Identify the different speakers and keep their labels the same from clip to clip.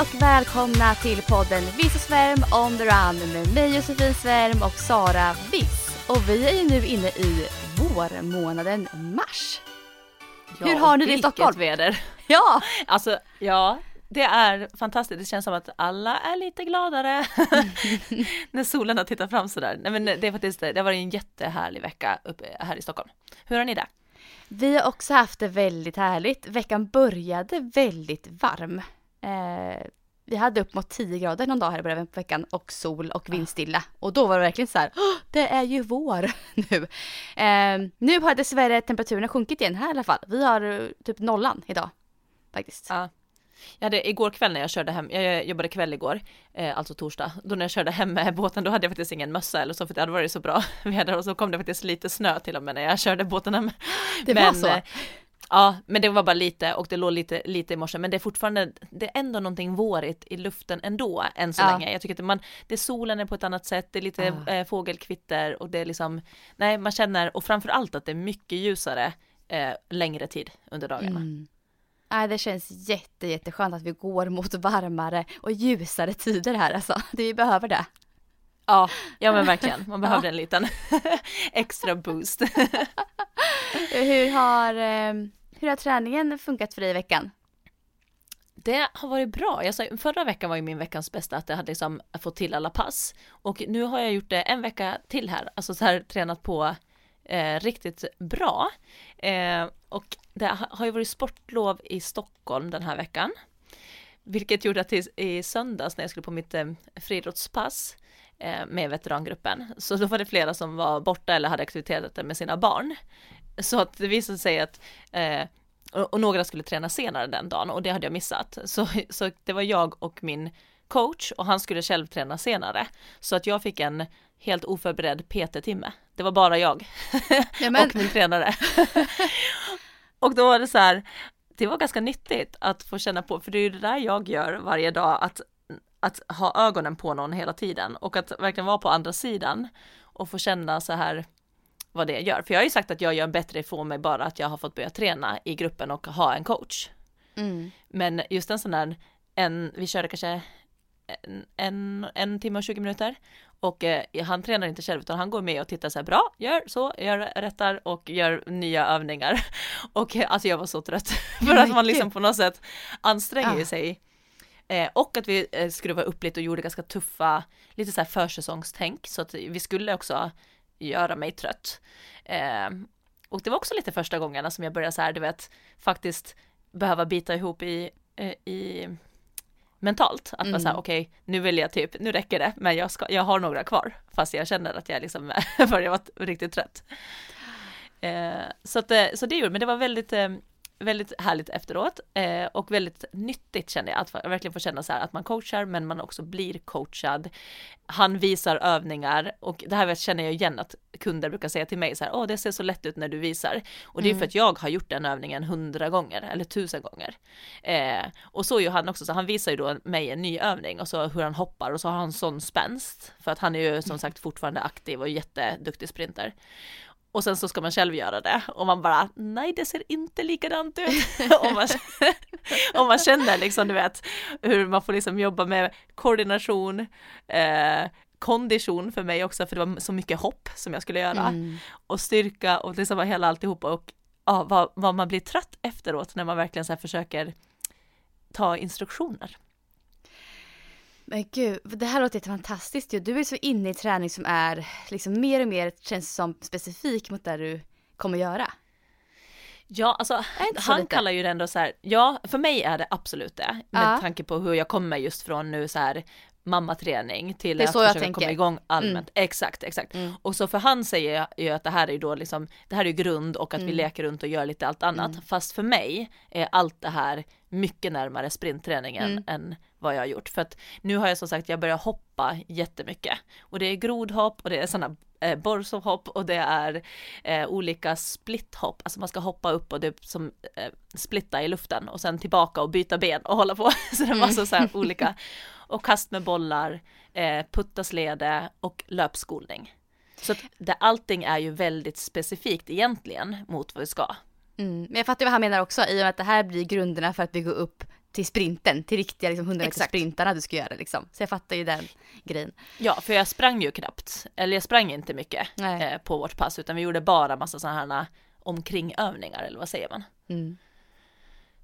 Speaker 1: Hej och välkomna till podden Viss och Svärm on the run med mig Josefin Svärm och Sara Viss. Och vi är ju nu inne i vårmånaden mars.
Speaker 2: Ja,
Speaker 1: Hur har ni det i Stockholm?
Speaker 2: väder.
Speaker 1: Ja,
Speaker 2: Alltså, ja, det är fantastiskt. Det känns som att alla är lite gladare när solen har tittat fram sådär. Nej men det är faktiskt, det har varit en jättehärlig vecka uppe här i Stockholm. Hur har ni det?
Speaker 1: vi har också haft det väldigt härligt. Veckan började väldigt varm. Eh, vi hade upp mot 10 grader någon dag här i början på veckan och sol och vindstilla. Och då var det verkligen så här, "Åh, det är ju vår nu. Eh, nu har dessvärre temperaturen sjunkit igen här i alla fall. Vi har eh, typ nollan idag faktiskt.
Speaker 2: Ja. Jag hade igår kväll när jag körde hem, jag jobbade kväll igår, eh, alltså torsdag, då när jag körde hem med båten då hade jag faktiskt ingen mössa eller så för det hade varit så bra väder och så kom det faktiskt lite snö till och med när jag körde båten hem.
Speaker 1: Det var så?
Speaker 2: Ja, men det var bara lite och det låg lite, lite i morse, men det är fortfarande, det är ändå någonting vårigt i luften ändå, än så
Speaker 1: Ja.
Speaker 2: länge. Jag tycker att man, det är solen är på ett annat sätt, det är lite
Speaker 1: Ja.
Speaker 2: eh, fågelkvitter och det är liksom, nej, man känner, och framför allt att det är mycket ljusare eh, längre tid under dagarna.
Speaker 1: Mm. Nej, det känns jätte, jätteskönt att vi går mot varmare och ljusare tider här alltså. Vi behöver det.
Speaker 2: Ja, ja men verkligen, man behövde en liten extra boost.
Speaker 1: Hur har, eh, hur har träningen funkat för dig i veckan?
Speaker 2: Det har varit bra. Jag sa, förra veckan var ju min veckans bästa att jag hade liksom fått till alla pass. Och nu har jag gjort det en vecka till här, alltså så här tränat på eh, riktigt bra. Eh, och det har ju varit sportlov i Stockholm den här veckan. Vilket gjorde att i, i söndags när jag skulle på mitt eh, friidrottspass eh, med veterangruppen, så då var det flera som var borta eller hade aktiviteter med sina barn. Så att det visade sig att eh, och, några skulle träna senare den dagen och det hade jag missat. Så, så det var jag och min coach och han skulle själv träna senare. Så att jag fick en helt oförberedd PT-timme. Det var bara jag och min tränare. och då var det så här, det var ganska nyttigt att få känna på, för det är ju det där jag gör varje dag, att, att ha ögonen på någon hela tiden och att verkligen vara på andra sidan och få känna så här vad det gör. För jag har ju sagt att jag gör bättre ifrån mig bara att jag har fått börja träna i gruppen och ha en coach.
Speaker 1: Mm.
Speaker 2: Men just en sån där, en, vi körde kanske en, en, en timme och 20 minuter och eh, han tränar inte själv utan han går med och tittar så här bra, gör så, gör rättar och gör nya övningar. Och eh, alltså jag var så trött för att man liksom på något sätt anstränger
Speaker 1: Ja.
Speaker 2: sig. Eh, och att vi eh, skruvade upp lite och gjorde ganska tuffa, lite så här försäsongstänk så att vi skulle också göra mig trött. Eh, och det var också lite första gångerna som jag började så här, du vet, faktiskt behöva bita ihop i, eh, i mentalt. Att vara så här,
Speaker 1: Mm.
Speaker 2: okej, nu vill jag typ, nu räcker det, men jag, ska, jag har några kvar. Fast jag känner att jag liksom börjar vara riktigt trött. Eh, så, att, eh, så det gjorde, men det var väldigt, eh, väldigt härligt efteråt eh, och väldigt nyttigt kände jag att verkligen få känna så här att man coachar men man också blir coachad. Han visar övningar och det här känner jag igen att kunder brukar säga till mig så här, åh det ser så lätt ut när du visar. Och det är
Speaker 1: Mm.
Speaker 2: för att jag har gjort den övningen hundra gånger eller tusen gånger. Eh, och så gör han också, så han visar ju då mig en ny övning och så hur han hoppar och så har han sån spänst. För att han är ju som sagt fortfarande aktiv och jätteduktig sprinter. Och sen så ska man själv göra det och man bara nej det ser inte likadant ut. och, man, och man känner liksom du vet hur man får liksom jobba med koordination, eh, kondition för mig också för det var så mycket hopp som jag skulle göra
Speaker 1: Mm.
Speaker 2: och styrka och liksom hela alltihopa och ja, vad, vad man blir trött efteråt när man verkligen så här försöker ta instruktioner.
Speaker 1: Men gud, det här låter fantastiskt ju. Du är så inne i träning som är liksom mer och mer känns som specifik mot det du kommer göra.
Speaker 2: Ja, alltså han
Speaker 1: lite?
Speaker 2: kallar ju det ändå så här, ja, för mig är det absolut det, med
Speaker 1: Ja.
Speaker 2: tanke på hur jag kommer just från nu så här mammaträning till
Speaker 1: Det är
Speaker 2: att
Speaker 1: så jag
Speaker 2: försöka
Speaker 1: tänker.
Speaker 2: komma igång allmänt. Exakt, exakt.
Speaker 1: Mm.
Speaker 2: Och så för han säger ju att det här är ju då liksom, det här är ju grund och att vi
Speaker 1: Mm.
Speaker 2: leker runt och gör lite allt annat.
Speaker 1: Mm.
Speaker 2: Fast för mig är allt det här mycket närmare sprintträningen
Speaker 1: Mm.
Speaker 2: än vad jag har gjort. För att nu har jag som sagt, jag börjar hoppa jättemycket. Och det är grodhopp och det är sådana eh, borsovhopp och det är eh, olika splithopp, alltså man ska hoppa upp och det är som eh, splitta i luften och sen tillbaka och byta ben och hålla på. Så det är massa så här olika. Och kast med bollar, eh, puttaslede och löpskolning. Så att det, allting är ju väldigt specifikt egentligen mot vad vi ska.
Speaker 1: Mm. Men jag fattar vad han menar också i och med att det här blir grunderna för att bygga upp till sprinten, till riktiga liksom, 100
Speaker 2: Exakt.
Speaker 1: sprintarna du ska göra liksom. Så jag fattar ju den grejen.
Speaker 2: Ja, för jag sprang ju knappt, eller jag sprang inte mycket eh, på vårt pass, utan vi gjorde bara massa sådana här omkringövningar, eller vad säger man?
Speaker 1: Mm.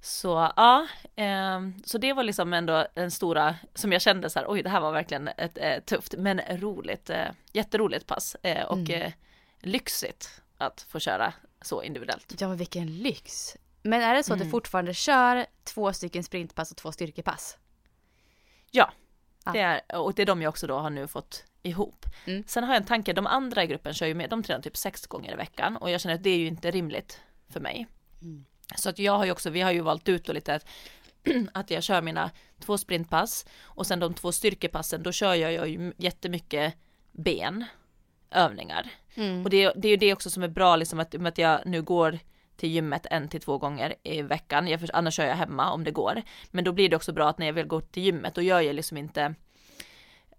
Speaker 2: Så ja, ehm, så det var liksom ändå den stora, som jag kände så här, oj det här var verkligen ett eh, tufft men roligt, eh, jätteroligt pass eh, och
Speaker 1: Mm.
Speaker 2: eh, lyxigt att få köra så individuellt.
Speaker 1: Ja men vilken lyx. Men är det så att du
Speaker 2: Mm.
Speaker 1: fortfarande kör två stycken sprintpass och två styrkepass?
Speaker 2: Ja,
Speaker 1: Ja.
Speaker 2: det är, och det är de jag också då har nu fått ihop.
Speaker 1: Mm.
Speaker 2: Sen har jag en tanke, de andra i gruppen kör ju med, de tränar typ sex gånger i veckan och jag känner att det är ju inte rimligt för mig. Så att jag har ju också, vi har ju valt ut då lite att, att jag kör mina två sprintpass och sen de två styrkepassen, då kör jag ju jättemycket ben, övningar.
Speaker 1: Mm.
Speaker 2: Och det, det är ju det också som är bra, liksom att, att jag nu går till gymmet en till två gånger i veckan, jag, annars kör jag hemma om det går. Men då blir det också bra att när jag vill gå till gymmet, då gör jag liksom inte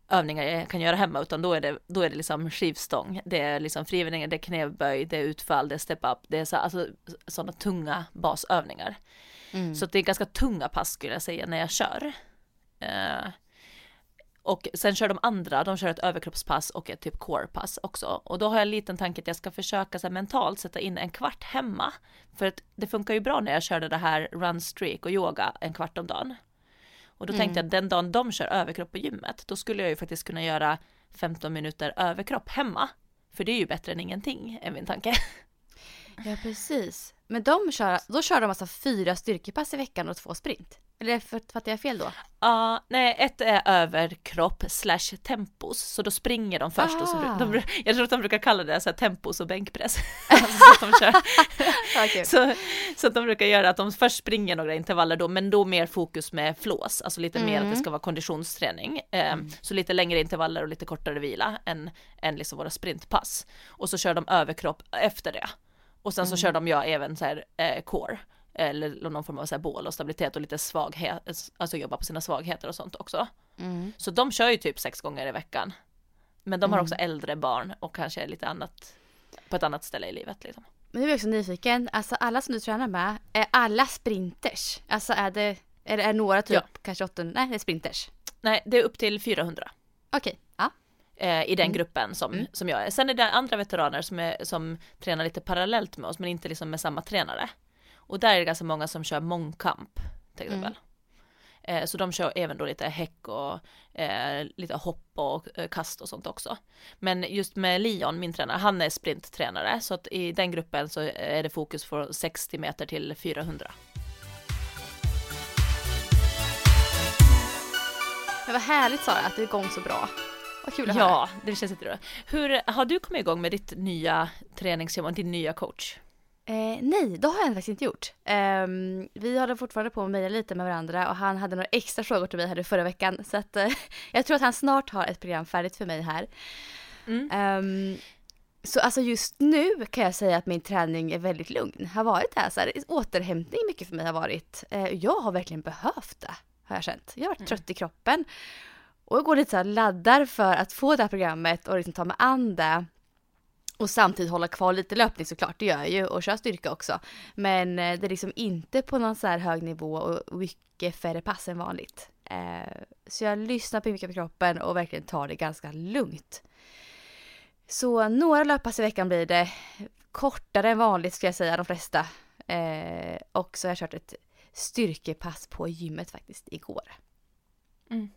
Speaker 2: övningar jag kan göra hemma, utan då är det, då är det liksom skivstång, det är liksom frivändningar, det är knäböj, det är utfall, det är step up, det är så, alltså, sådana tunga basövningar.
Speaker 1: Mm.
Speaker 2: Så det är ganska tunga pass skulle jag säga när jag kör. Eh, och sen kör de andra, de kör ett överkroppspass och ett typ core-pass också. Och då har jag en liten tanke att jag ska försöka så här, mentalt sätta in en kvart hemma. För att det funkar ju bra när jag körde det här run streak och yoga en kvart om dagen. Och då tänkte jag att den dagen de kör överkropp på gymmet, då skulle jag ju faktiskt kunna göra 15 minuter överkropp hemma. För det är ju bättre än ingenting, är min tanke.
Speaker 1: Ja precis. Men de kör, då kör de alltså fyra styrkepass i veckan och två sprint? Eller för- fattar jag fel då?
Speaker 2: Ja, nej, ett är överkropp slash tempos, så då springer de först och så,
Speaker 1: Ah.
Speaker 2: de, jag tror att de brukar kalla det så här tempos och bänkpress. alltså, så, att de kör,
Speaker 1: Okej.
Speaker 2: så, så att de brukar göra att de först springer några intervaller då, men då mer fokus med flås, alltså lite mer att det
Speaker 1: Mm.
Speaker 2: ska vara konditionsträning. Eh, Så lite längre intervaller och lite kortare vila än, än liksom våra sprintpass. Och så kör de överkropp efter det. Och sen så kör de ja även så här eh, core eller någon form av så bål och stabilitet och lite svaghet, alltså jobba på sina svagheter och sånt också.
Speaker 1: Mm.
Speaker 2: Så de kör ju typ sex gånger i veckan. Men de har
Speaker 1: Mm.
Speaker 2: också äldre barn och kanske lite annat på ett annat ställe i livet liksom.
Speaker 1: Men nu är jag också nyfiken, alltså alla som du tränar med, är alla sprinters? Alltså är det, är det är några typ,
Speaker 2: Ja.
Speaker 1: kanske åtta, nej det är sprinters?
Speaker 2: Nej, det är upp till 400
Speaker 1: Okej, ja.
Speaker 2: eh, i den
Speaker 1: Mm.
Speaker 2: gruppen som,
Speaker 1: Mm.
Speaker 2: som jag är. Sen är det andra veteraner som, är, som tränar lite parallellt med oss men inte liksom med samma tränare. Och där är det ganska många som kör mångkamp till
Speaker 1: Mm.
Speaker 2: exempel. Eh, så de kör även då lite häck och eh, lite hopp och eh, kast och sånt också. Men just med Leon, min tränare, han är sprinttränare så att i den gruppen så är det fokus från 60 meter till 400.
Speaker 1: Men vad härligt Sara att du är igång så bra. Vad kul att höra.
Speaker 2: Ja, det känns jättebra. Hur har du kommit igång med ditt nya träningsschema, din nya coach?
Speaker 1: Eh, nej, det har jag faktiskt inte gjort. Ehm, vi håller fortfarande på att mejla lite med varandra och han hade några extra frågor till mig här förra veckan. Så att, eh, jag tror att han snart har ett program färdigt för mig här.
Speaker 2: Mm.
Speaker 1: Ehm, så alltså just nu kan jag säga att min träning är väldigt lugn. Har varit här, så här återhämtning mycket för mig har varit. Eh, jag har verkligen behövt det, har jag känt. Jag har varit trött i kroppen. Och jag går lite så här laddar för att få det här programmet och liksom ta mig an det. Och samtidigt hålla kvar lite löpning såklart, det gör jag ju och kör styrka också. Men eh, det är liksom inte på någon så här hög nivå och mycket färre pass än vanligt. Eh, så jag lyssnar på mycket på kroppen och verkligen tar det ganska lugnt. Så några löppass i veckan blir det. Kortare än vanligt ska jag säga, de flesta. Eh, och så har jag kört ett styrkepass på gymmet faktiskt igår. Mm.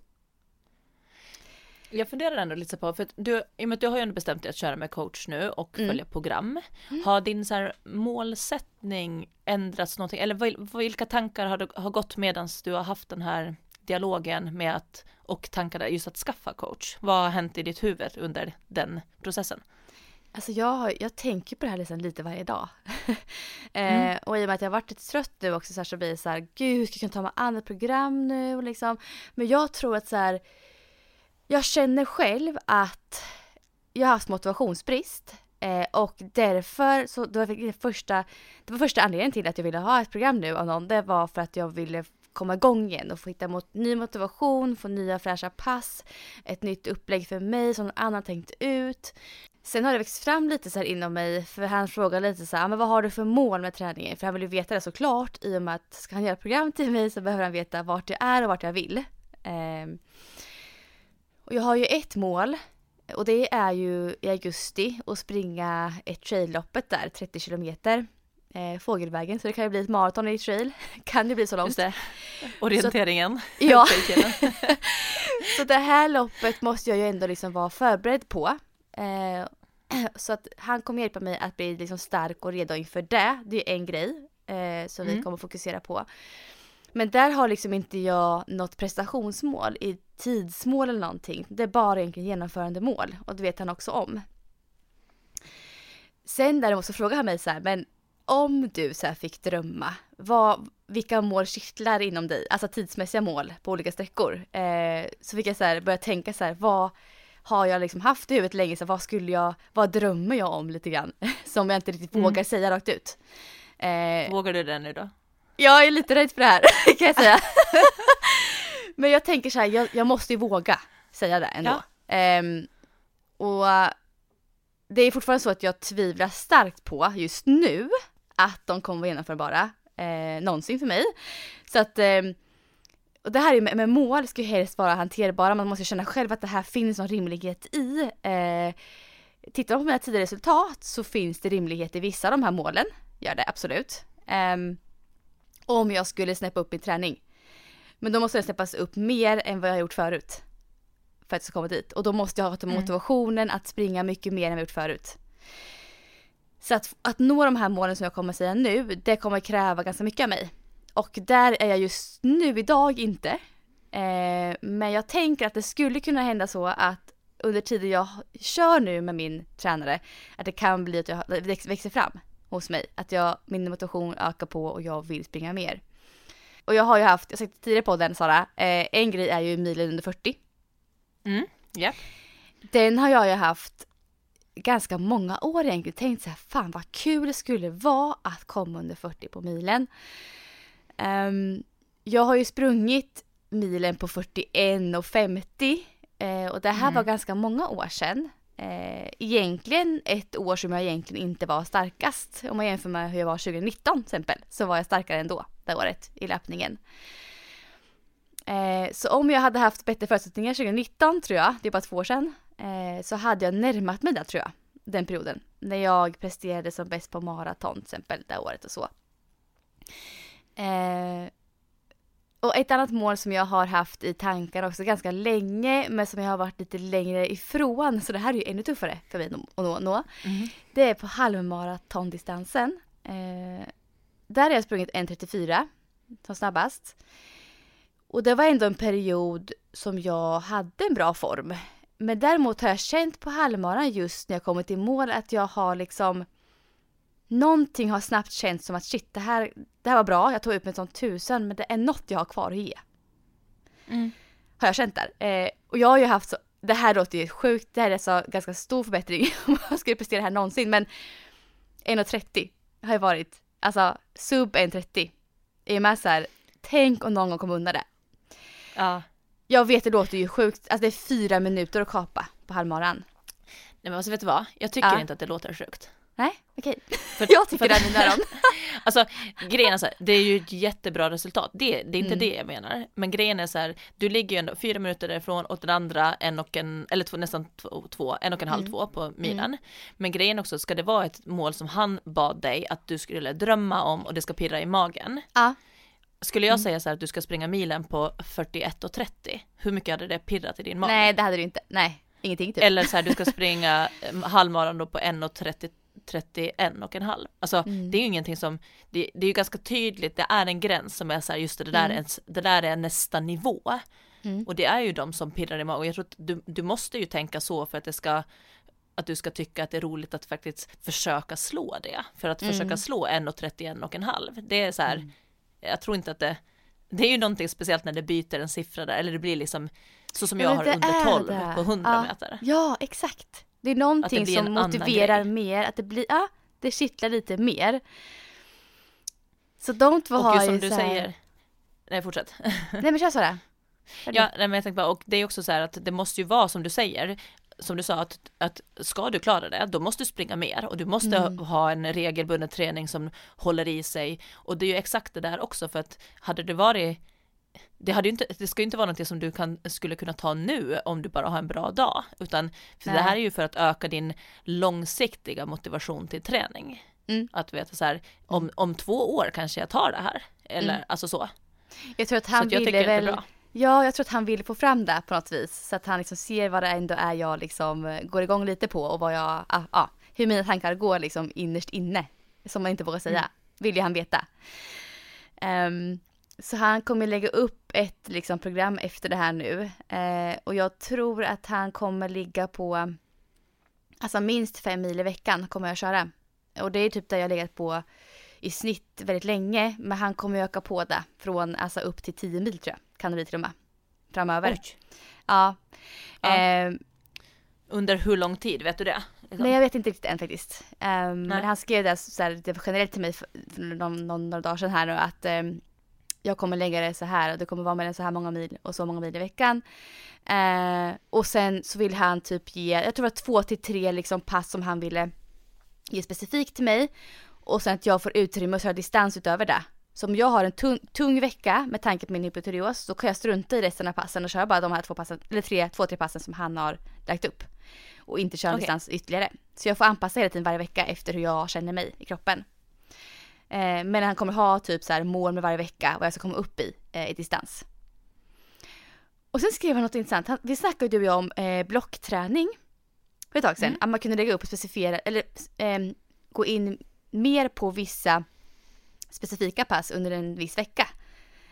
Speaker 2: Jag funderar ändå lite på, för att du, i och med att du har ju ändå bestämt dig att köra med coach nu och
Speaker 1: Mm.
Speaker 2: följa program. Har din så här målsättning ändrats någonting? Eller vil- vilka tankar har, du, har gått medan du har haft den här dialogen med att och tankarna just att skaffa coach? Vad har hänt i ditt huvud under den processen?
Speaker 1: Alltså jag, jag tänker på det här liksom lite varje dag. eh,
Speaker 2: Mm.
Speaker 1: och i och med att jag har varit lite trött nu också så, här, så blir det så här, gud hur ska jag kunna ta mig an ett program nu och liksom. Men jag tror att så här, jag känner själv att jag har haft motivationsbrist. Eh, och därför, så det var det första, det var första anledningen till att jag ville ha ett program nu av någon, det var för att jag ville komma igång igen och få hitta mot, ny motivation, få nya fräscha pass, ett nytt upplägg för mig som någon annan tänkt ut. Sen har det växt fram lite så här inom mig, för han frågar lite så här, ah, men vad har du för mål med träningen? För han vill ju veta det såklart, i och med att ska han göra ett program till mig så behöver han veta vart jag är och vart jag vill. Eh, och jag har ju ett mål, och det är ju i augusti att springa ett trailloppet där, 30 kilometer. Eh, fågelvägen, så det kan ju bli ett maraton i trail. kan ju bli så långt.
Speaker 2: Det. Orienteringen.
Speaker 1: Ja.
Speaker 2: Tjejkillen.
Speaker 1: Så det här loppet måste jag ju ändå liksom vara förberedd på. Eh, så att han kommer hjälpa mig att bli liksom stark och redo inför det. Det är en grej eh, som vi
Speaker 2: Mm.
Speaker 1: kommer fokusera på. Men där har liksom inte jag något prestationsmål i tidsmål eller någonting. Det är bara egentligen genomförandemål och det vet han också om. Sen däremot så frågar han mig så här, men om du så här fick drömma, vad, vilka mål kittlar inom dig? Alltså tidsmässiga mål på olika sträckor. Eh, så fick jag så här börja tänka så här, vad har jag liksom haft i huvudet länge, så vad skulle jag, vad drömmer jag om lite grann? Som jag inte riktigt
Speaker 2: Mm.
Speaker 1: vågar säga rakt ut. Eh,
Speaker 2: Vågar du det nu då?
Speaker 1: jag är lite rädd för det här kan jag säga. Men jag tänker så här, jag, jag måste ju våga säga det ändå. Ehm, och det är fortfarande så att jag tvivlar starkt på just nu att de kommer vara genomförbara eh, någonsin för mig. Så att ehm, och det här är med, med mål ska ju helst vara hanterbara, man måste känna själv att det här finns någon rimlighet i. Eh, tittar man på mina tidigare resultat så finns det rimlighet i vissa av de här målen, gör det absolut. Ehm, om jag skulle snäppa upp min träning. Men då måste den snäppas upp mer än vad jag har gjort förut. För att jag ska komma dit. Och då måste jag ha
Speaker 2: Mm.
Speaker 1: motivationen att springa mycket mer än vad jag gjort förut. Så att, att nå de här målen som jag kommer säga nu, det kommer kräva ganska mycket av mig. Och där är jag just nu idag inte. Eh, men jag tänker att det skulle kunna hända så att under tiden jag kör nu med min tränare, att det kan bli att jag, växer fram hos mig. Att jag, min motivation ökar på och jag vill springa mer. Och jag har ju haft, jag har sagt tidigare i podden Sara, eh, en grej är ju milen under 40.
Speaker 2: Mm. Ja.
Speaker 1: Den har jag ju haft ganska många år egentligen. Tänkt så här, fan vad kul det skulle vara att komma under 40 på milen. Ehm, jag har ju sprungit milen på 41 och 50 eh, och det här
Speaker 2: Mm.
Speaker 1: var ganska många år sedan. Eh, egentligen ett år som jag egentligen inte var starkast. Om man jämför med hur jag var 2019 till exempel så var jag starkare ändå det året i löpningen. Eh, så om jag hade haft bättre förutsättningar 2019 tror jag, det är bara två år sedan, eh, så hade jag närmat mig det tror jag. Den perioden. När jag presterade som bäst på maraton till exempel det året och så. Eh, och ett annat mål som jag har haft i tankar också ganska länge men som jag har varit lite längre ifrån så det här är ju ännu tuffare för mig att nå. nå.
Speaker 2: Mm.
Speaker 1: Det är på halvmaratondistansen. Eh, där har jag sprungit 1.34 som snabbast. Och det var ändå en period som jag hade en bra form. Men däremot har jag känt på halvmaran just när jag kommit i mål att jag har liksom Någonting har snabbt känts som att shit det här, det här var bra, jag tog ut mig som tusen men det är något jag har kvar att ge.
Speaker 2: Mm.
Speaker 1: Har jag känt där. Eh, och jag har ju haft så, det här låter ju sjukt, det här är så ganska stor förbättring om jag skulle prestera det här någonsin men 1,30 har ju varit, alltså sub 1,30. Är med så här, tänk om någon gång kommer undan det.
Speaker 2: Ja.
Speaker 1: Jag vet det låter ju sjukt, alltså det är fyra minuter att kapa på halvmaran.
Speaker 2: Nej men alltså vet du vad? Jag tycker
Speaker 1: Ja.
Speaker 2: inte att det låter sjukt.
Speaker 1: Nej, okej.
Speaker 2: För,
Speaker 1: Jag tycker det är öron.
Speaker 2: Alltså grejen är så här, det är ju ett jättebra resultat. Det, det är inte
Speaker 1: Mm.
Speaker 2: det jag menar. Men grejen är så här, du ligger ju ändå fyra minuter därifrån och den andra en och en, eller två, nästan två, två en och en halv
Speaker 1: Mm.
Speaker 2: två på milen. Men grejen också, ska det vara ett mål som han bad dig att du skulle drömma om och det ska pirra i magen.
Speaker 1: Ja.
Speaker 2: Skulle jag
Speaker 1: Mm.
Speaker 2: säga så här att du ska springa milen på 41 och 30, hur mycket hade det pirrat i din mage?
Speaker 1: Nej det hade du inte, nej. Ingenting typ.
Speaker 2: Eller så här, du ska springa eh, halvmaran då på 1 och 30, 31 och en halv. Alltså
Speaker 1: Mm.
Speaker 2: det är ju ingenting som, det, det är ju ganska tydligt, det är en gräns som är så här, just det, det där,
Speaker 1: Mm.
Speaker 2: är, det där är nästa nivå.
Speaker 1: Mm.
Speaker 2: Och det är ju de som pirrar i magen. Jag tror att du, du måste ju tänka så för att det ska att du ska tycka att det är roligt att faktiskt försöka slå det. För att
Speaker 1: Mm.
Speaker 2: försöka slå 1,31 och en halv. Det är så här, jag tror inte att det, det är ju någonting speciellt när det byter en siffra där, eller det blir liksom så som
Speaker 1: Ja,
Speaker 2: jag har under
Speaker 1: är
Speaker 2: 12
Speaker 1: det.
Speaker 2: på 100
Speaker 1: Ja.
Speaker 2: meter.
Speaker 1: Ja, exakt. Det är någonting
Speaker 2: en
Speaker 1: som motiverar mer, att det blir, ja, det kittlar lite mer. Så de två
Speaker 2: Och
Speaker 1: har
Speaker 2: just som
Speaker 1: ju
Speaker 2: du
Speaker 1: här,
Speaker 2: säger, nej fortsätt.
Speaker 1: Nej men kör Sara.
Speaker 2: Ja, nej, men jag tänkte bara, och det är också så här att det måste ju vara som du säger, som du sa, att, att ska du klara det, då måste du springa mer och du måste
Speaker 1: Mm.
Speaker 2: ha en regelbunden träning som håller i sig. Och det är ju exakt det där också, för att hade det varit det, hade inte, det ska ju inte vara någonting som du kan, skulle kunna ta nu om du bara har en bra dag, utan för det här är ju för att öka din långsiktiga motivation till träning.
Speaker 1: Mm.
Speaker 2: Att veta så här, om, om två år kanske jag tar det här, eller
Speaker 1: Mm.
Speaker 2: alltså så.
Speaker 1: Jag tror att
Speaker 2: Så
Speaker 1: han
Speaker 2: att
Speaker 1: ville
Speaker 2: tycker att är
Speaker 1: väl, ja jag tror att han ville få fram det på något vis. Så att han liksom ser vad det ändå är jag liksom eh, går igång lite på och vad jag, ah, ah, hur mina tankar går liksom innerst inne. Som man inte vågar säga,
Speaker 2: Mm.
Speaker 1: vill ju han veta. Ehm, så han kommer lägga upp ett liksom, program efter det här nu. Eh, och jag tror att han kommer ligga på, alltså minst fem mil i veckan kommer jag köra. Och det är typ där jag har legat på i snitt väldigt länge. Men han kommer öka på det från alltså upp till 10 mil tror jag. Kan det bli till och med. Framöver.
Speaker 2: Oj.
Speaker 1: Ja.
Speaker 2: Ja.
Speaker 1: Ehm,
Speaker 2: Under hur lång tid, vet du det? Liksom.
Speaker 1: nej jag vet inte riktigt än faktiskt.
Speaker 2: Nej.
Speaker 1: men han skrev det så här, generellt till mig för, någon, någon, några dagar sedan här nu att ehm, jag kommer lägga det så här och det kommer vara mellan så här många mil och så många mil i veckan. Eh, och sen så vill han typ ge, jag tror det var två till tre liksom pass som han ville ge specifikt till mig. Och sen att jag får utrymme att köra distans utöver det. Så om jag har en tung, tung vecka med tanke på min hypotyreos så kan jag strunta i resten av passen och köra bara de här två passen, eller tre, två, tre passen som han har lagt upp. Och inte köra
Speaker 2: Okej.
Speaker 1: distans ytterligare. Så jag får anpassa hela tiden varje vecka efter hur jag känner mig i kroppen. Eh, men han kommer ha typ så här mål med varje vecka vad jag ska komma upp i eh, i distans. Och sen skrev han något intressant. Han, vi snackade ju du och jag om eh, blockträning för ett tag sedan.
Speaker 2: Mm.
Speaker 1: Att man kunde lägga upp och specificera eller ehm, gå in mer på vissa specifika pass under en viss vecka.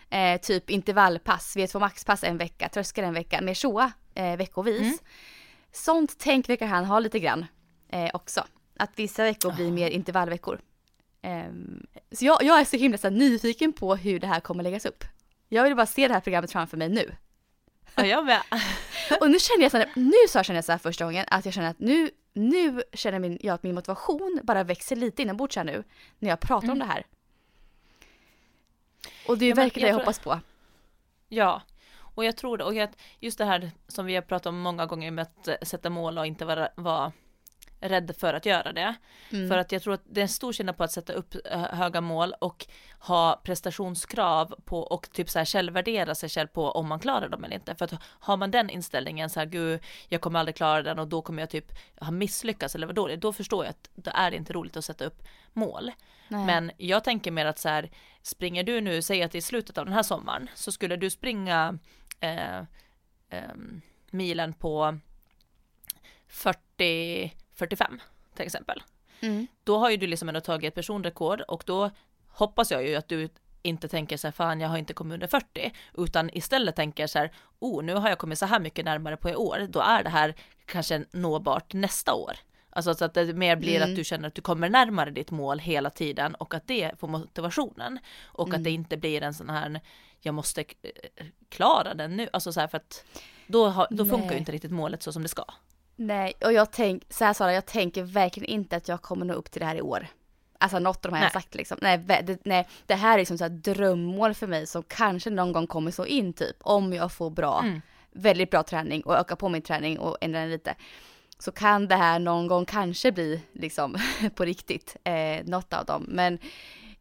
Speaker 1: Eh, typ intervallpass, V2 maxpass en vecka, tröskel en vecka, mer så eh, veckovis.
Speaker 2: Mm.
Speaker 1: Sånt tänk verkar han ha lite grann eh, också. Att vissa veckor blir
Speaker 2: Ah.
Speaker 1: mer intervallveckor. Ehm, så jag, jag är så himla så här, nyfiken på hur det här kommer läggas upp. Jag vill bara se det här programmet framför mig nu.
Speaker 2: Ja, jag med.
Speaker 1: Och nu känner jag så här, nu så känner jag så här första gången att jag känner att nu, nu känner min, jag att min motivation bara växer lite inombords här nu när jag pratar om det här. Och det är
Speaker 2: Mm. Ja,
Speaker 1: verkligen det
Speaker 2: jag
Speaker 1: jag hoppas på.
Speaker 2: Ja, och jag tror det. Och just det här som vi har pratat om många gånger med att eh, sätta mål och inte vara, vara rädd för att göra det.
Speaker 1: Mm.
Speaker 2: För att jag tror att det är en stor skillnad på att sätta upp eh, höga mål och ha prestationskrav på och typ så här källvärdera sig själv på om man klarar dem eller inte. För att har man den inställningen så här, gud, jag kommer aldrig klara den och då kommer jag typ ha misslyckats eller vara dålig. Då förstår jag att då är det inte roligt att sätta upp mål.
Speaker 1: Nej.
Speaker 2: Men jag tänker mer att så här, springer du nu, säg att i slutet av den här sommaren, så skulle du springa eh, ehm, milen på 40-45 till exempel.
Speaker 1: Mm.
Speaker 2: Då har ju du liksom ändå tagit ett personrekord och då hoppas jag ju att du inte tänker så här, fan jag har inte kommit under 40, utan istället tänker så här, oh nu har jag kommit så här mycket närmare på i år, då är det här kanske nåbart nästa år. Alltså så att det mer blir
Speaker 1: Mm.
Speaker 2: att du känner att du kommer närmare ditt mål hela tiden och att det får motivationen. Och
Speaker 1: Mm.
Speaker 2: att det inte blir en sån här, jag måste eh, klara den nu, alltså så här för att då, har, då funkar ju inte riktigt målet så som det ska.
Speaker 1: Nej, och jag tänker, så här Sara, jag tänker verkligen inte att jag kommer nå upp till det här i år. Alltså något av de här jag
Speaker 2: Nej.
Speaker 1: sagt liksom. Nej, det, nej, det här är liksom så här drömmål för mig som kanske någon gång kommer så in typ. Om jag får bra,
Speaker 2: Mm.
Speaker 1: väldigt bra träning och öka på min träning och ändra den lite. Så kan det här någon gång kanske bli liksom på riktigt, eh, något av dem. Men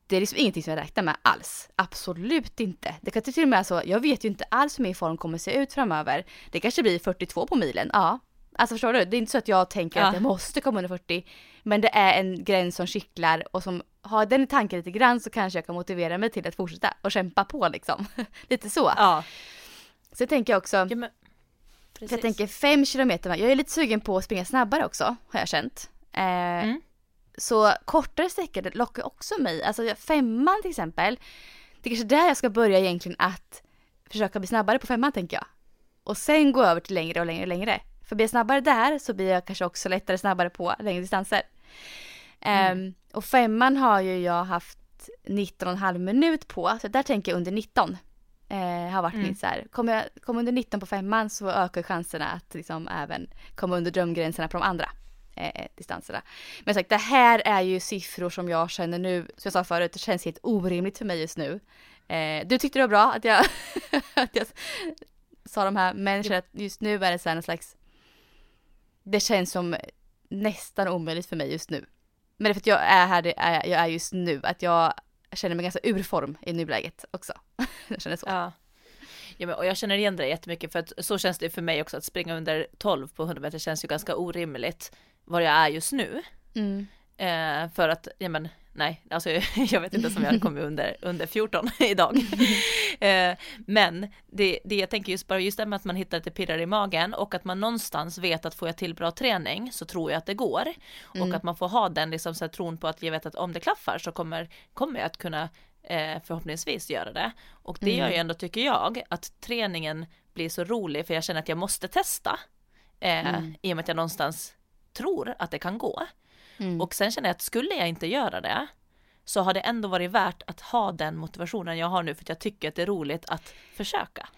Speaker 1: det är liksom ingenting som jag räknar med alls. Absolut inte. Det kan till och med så, jag vet ju inte alls hur min form kommer se ut framöver. Det kanske blir 42 på milen, ja. Alltså förstår du? Det är inte så att jag tänker
Speaker 2: Ja.
Speaker 1: att jag måste komma under 40. Men det är en gräns som kittlar och som har den i tanken lite grann så kanske jag kan motivera mig till att fortsätta och kämpa på liksom. lite så.
Speaker 2: Ja,
Speaker 1: Så jag tänker också,
Speaker 2: ja men
Speaker 1: jag tänker fem kilometer, jag är lite sugen på att springa snabbare också har jag känt. Eh,
Speaker 2: Mm.
Speaker 1: Så kortare sträckor lockar också mig. Alltså femman till exempel. Det är kanske där jag ska börja egentligen att försöka bli snabbare på femman tänker jag. Och sen gå över till längre och längre och längre. För blir jag snabbare där så blir jag kanske också lättare snabbare på längre distanser. Mm. Um, och femman har ju jag haft 19,5 minut på, så där tänker jag under 19. Eh, har varit mm. min så här, kommer jag kommer under 19 på femman så ökar chanserna att liksom även komma under drömgränserna på de andra eh, distanserna. Men sagt, det här är ju siffror som jag känner nu, som jag sa förut, det känns helt orimligt för mig just nu. Eh, du tyckte det var bra att jag, att jag sa de här, men jag att just nu är det så här någon slags, det känns som nästan omöjligt för mig just nu. Men det är för att jag är här, det är, jag är just nu, att jag känner mig ganska ur form i nuläget också. jag känner så.
Speaker 2: Ja. Ja, men, och jag känner igen det jättemycket för att så känns det för mig också att springa under 12 på 100 meter känns ju ganska orimligt var jag är just nu. Mm. Eh, för att, ja men nej, alltså jag vet inte om jag hade kommit under, under 14 idag. eh, men det, det jag tänker just bara just det med att man hittar lite pirrar i magen och att man någonstans vet att får jag till bra träning så tror jag att det går. Mm. Och att man får ha den liksom så här, tron på att jag vet att om det klaffar så kommer, kommer jag att kunna eh, förhoppningsvis göra det. Och det mm. gör ju ändå, tycker jag, att träningen blir så rolig för jag känner att jag måste testa. Eh, mm. I och med att jag någonstans tror att det kan gå. Mm. Och sen känner jag att skulle jag inte göra det så har det ändå varit värt att ha den motivationen jag har nu för att jag tycker att det är roligt att försöka.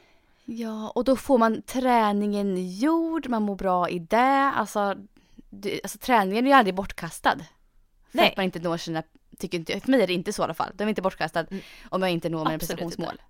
Speaker 1: Ja, och då får man träningen gjord, man mår bra i det. Alltså, det, alltså träningen är ju aldrig bortkastad. För Nej. att man inte når sina, tycker inte, för mig är det inte så i alla fall. Den är inte bortkastad mm. om jag inte når mina prestationsmål.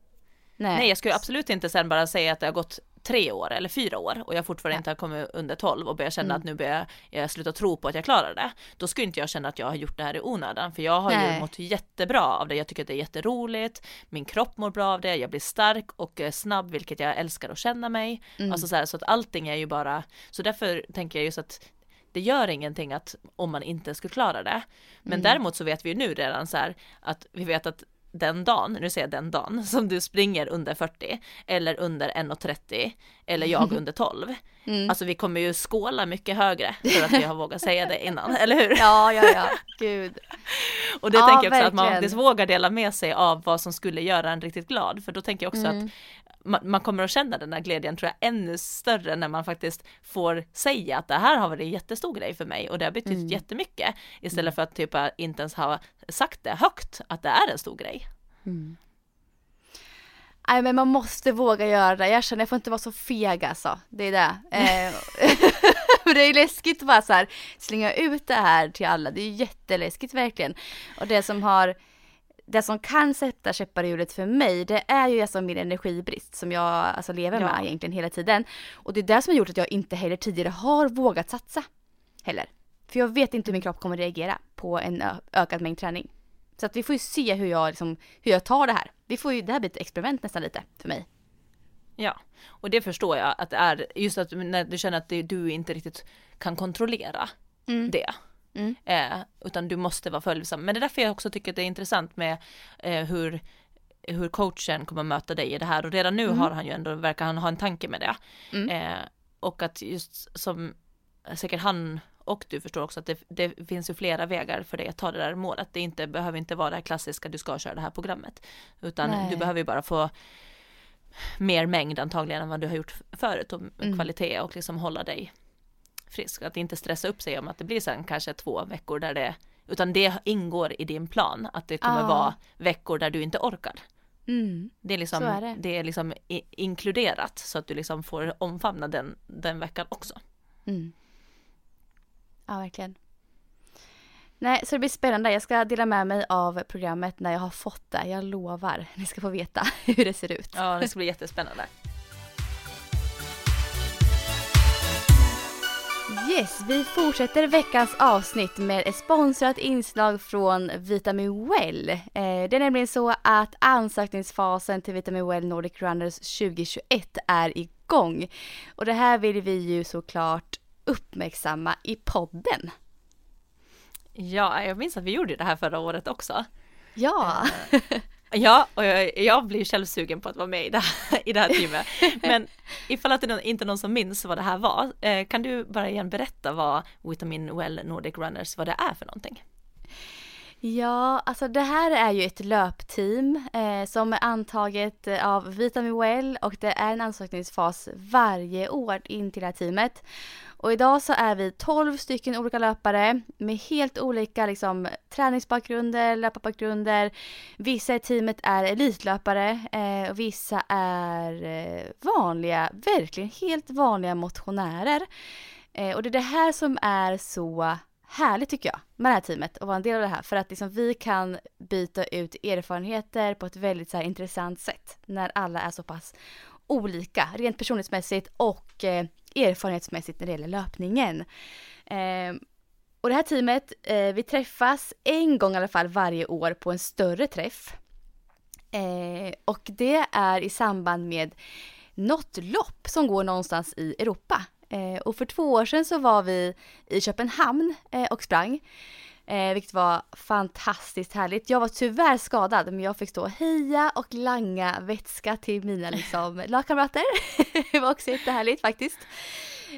Speaker 2: Nej. Nej, jag skulle absolut inte sen bara säga att det har gått tre år eller fyra år och jag fortfarande inte har kommit under tolv och börjar känna mm. att nu börjar jag sluta tro på att jag klarar det. Då skulle inte jag känna att jag har gjort det här i onödan för jag har Nej. ju mått jättebra av det. Jag tycker att det är jätteroligt. Min kropp mår bra av det. Jag blir stark och snabb vilket jag älskar att känna mig. Mm. Alltså så, här, så att allting är ju bara så därför tänker jag just att det gör ingenting att om man inte skulle klara det. Men mm. däremot så vet vi ju nu redan så här att vi vet att den dagen, nu säger jag den dagen, som du springer under 40 eller under 1,30 eller jag under 12. Mm. Alltså vi kommer ju skåla mycket högre för att vi har vågat säga det innan, eller hur?
Speaker 1: Ja, ja, ja, gud.
Speaker 2: Och det ja, tänker jag också verkligen. att man faktiskt vågar dela med sig av vad som skulle göra en riktigt glad, för då tänker jag också mm. att man, man, kommer att känna den här glädjen tror jag ännu större när man faktiskt får säga att det här har varit en jättestor grej för mig och det har betytt mm. jättemycket istället mm. för att typ inte ens ha sagt det högt att det är en stor grej. Mm.
Speaker 1: Nej men man måste våga göra det. Jag känner jag får inte vara så feg alltså. Det är det. Eh, det är läskigt att bara så här slänga ut det här till alla. Det är jätteläskigt verkligen. Och det som har det som kan sätta käppar i hjulet för mig, det är ju alltså min energibrist som jag alltså lever med egentligen hela tiden. Och det är det som har gjort att jag inte heller tidigare har vågat satsa. Heller. För jag vet inte hur min kropp kommer reagera på en ökad mängd träning. Så att vi får ju se hur jag, liksom, hur jag tar det här. Vi får ju, det här blir ett experiment nästan lite för mig.
Speaker 2: Ja, och det förstår jag att det är just att när du känner att det, du inte riktigt kan kontrollera mm. det. Mm. Eh, utan du måste vara följsam. Men det är därför jag också tycker att det är intressant med eh, hur hur coachen kommer möta dig i det här och redan nu mm. har han ju ändå, verkar han ha en tanke med det. Mm. Eh, och att just som säkert han och du förstår också att det, det, finns ju flera vägar för dig att ta det där målet. Det inte, behöver inte vara det här klassiska, du ska köra det här programmet. Utan Nej. du behöver ju bara få mer mängd antagligen än vad du har gjort förut och mm. kvalitet och liksom hålla dig frisk. Att inte stressa upp sig om att det blir sen kanske två veckor där det, utan det ingår i din plan, att det kommer ah. vara veckor där du inte orkar. Mm. Det är liksom, är det. det. är liksom inkluderat så att du liksom får omfamna den, den veckan också. Mm.
Speaker 1: Ja, verkligen. Nej, så det blir spännande. Jag ska dela med mig av programmet när jag har fått det. Jag lovar. Ni ska få veta hur det ser ut.
Speaker 2: Ja, det ska bli jättespännande.
Speaker 1: Yes, vi fortsätter veckans avsnitt med ett sponsrat inslag från Vitamin Well. Eh, det är nämligen så att ansökningsfasen till Vitamin Well Nordic Runners 2021 är igång. Och det här vill vi ju såklart uppmärksamma i podden.
Speaker 2: Ja, jag minns att vi gjorde det här förra året också.
Speaker 1: Ja.
Speaker 2: Eh, Ja, och jag, jag blir själv sugen på att vara med i det här, i det här teamet. Men ifall att det är inte någon som minns vad det här var, eh, kan du bara igen berätta vad Vitamin Well Nordic Runners, vad det är för någonting?
Speaker 1: Ja, alltså det här är ju ett löpteam eh, som är antaget av Vitamin Well och det är en ansökningsfas varje år in till det här teamet. Och idag så är vi 12 stycken olika löpare med helt olika liksom, träningsbakgrunder, löparbakgrunder. Vissa i teamet är elitlöpare eh, och vissa är eh, vanliga, verkligen helt vanliga motionärer. Eh, och det är det här som är så härligt tycker jag med det här teamet och vara en del av det här för att liksom vi kan byta ut erfarenheter på ett väldigt så här, intressant sätt när alla är så pass olika rent personlighetsmässigt och eh, erfarenhetsmässigt när det gäller löpningen. Eh, och det här teamet, eh, vi träffas en gång i alla fall varje år på en större träff. Eh, och det är i samband med något lopp som går någonstans i Europa. Eh, och för två år sedan så var vi i Köpenhamn eh, och sprang. Eh, vilket var fantastiskt härligt. Jag var tyvärr skadad men jag fick stå och heja och langa vätska till mina liksom, lagkamrater. det var också jättehärligt faktiskt.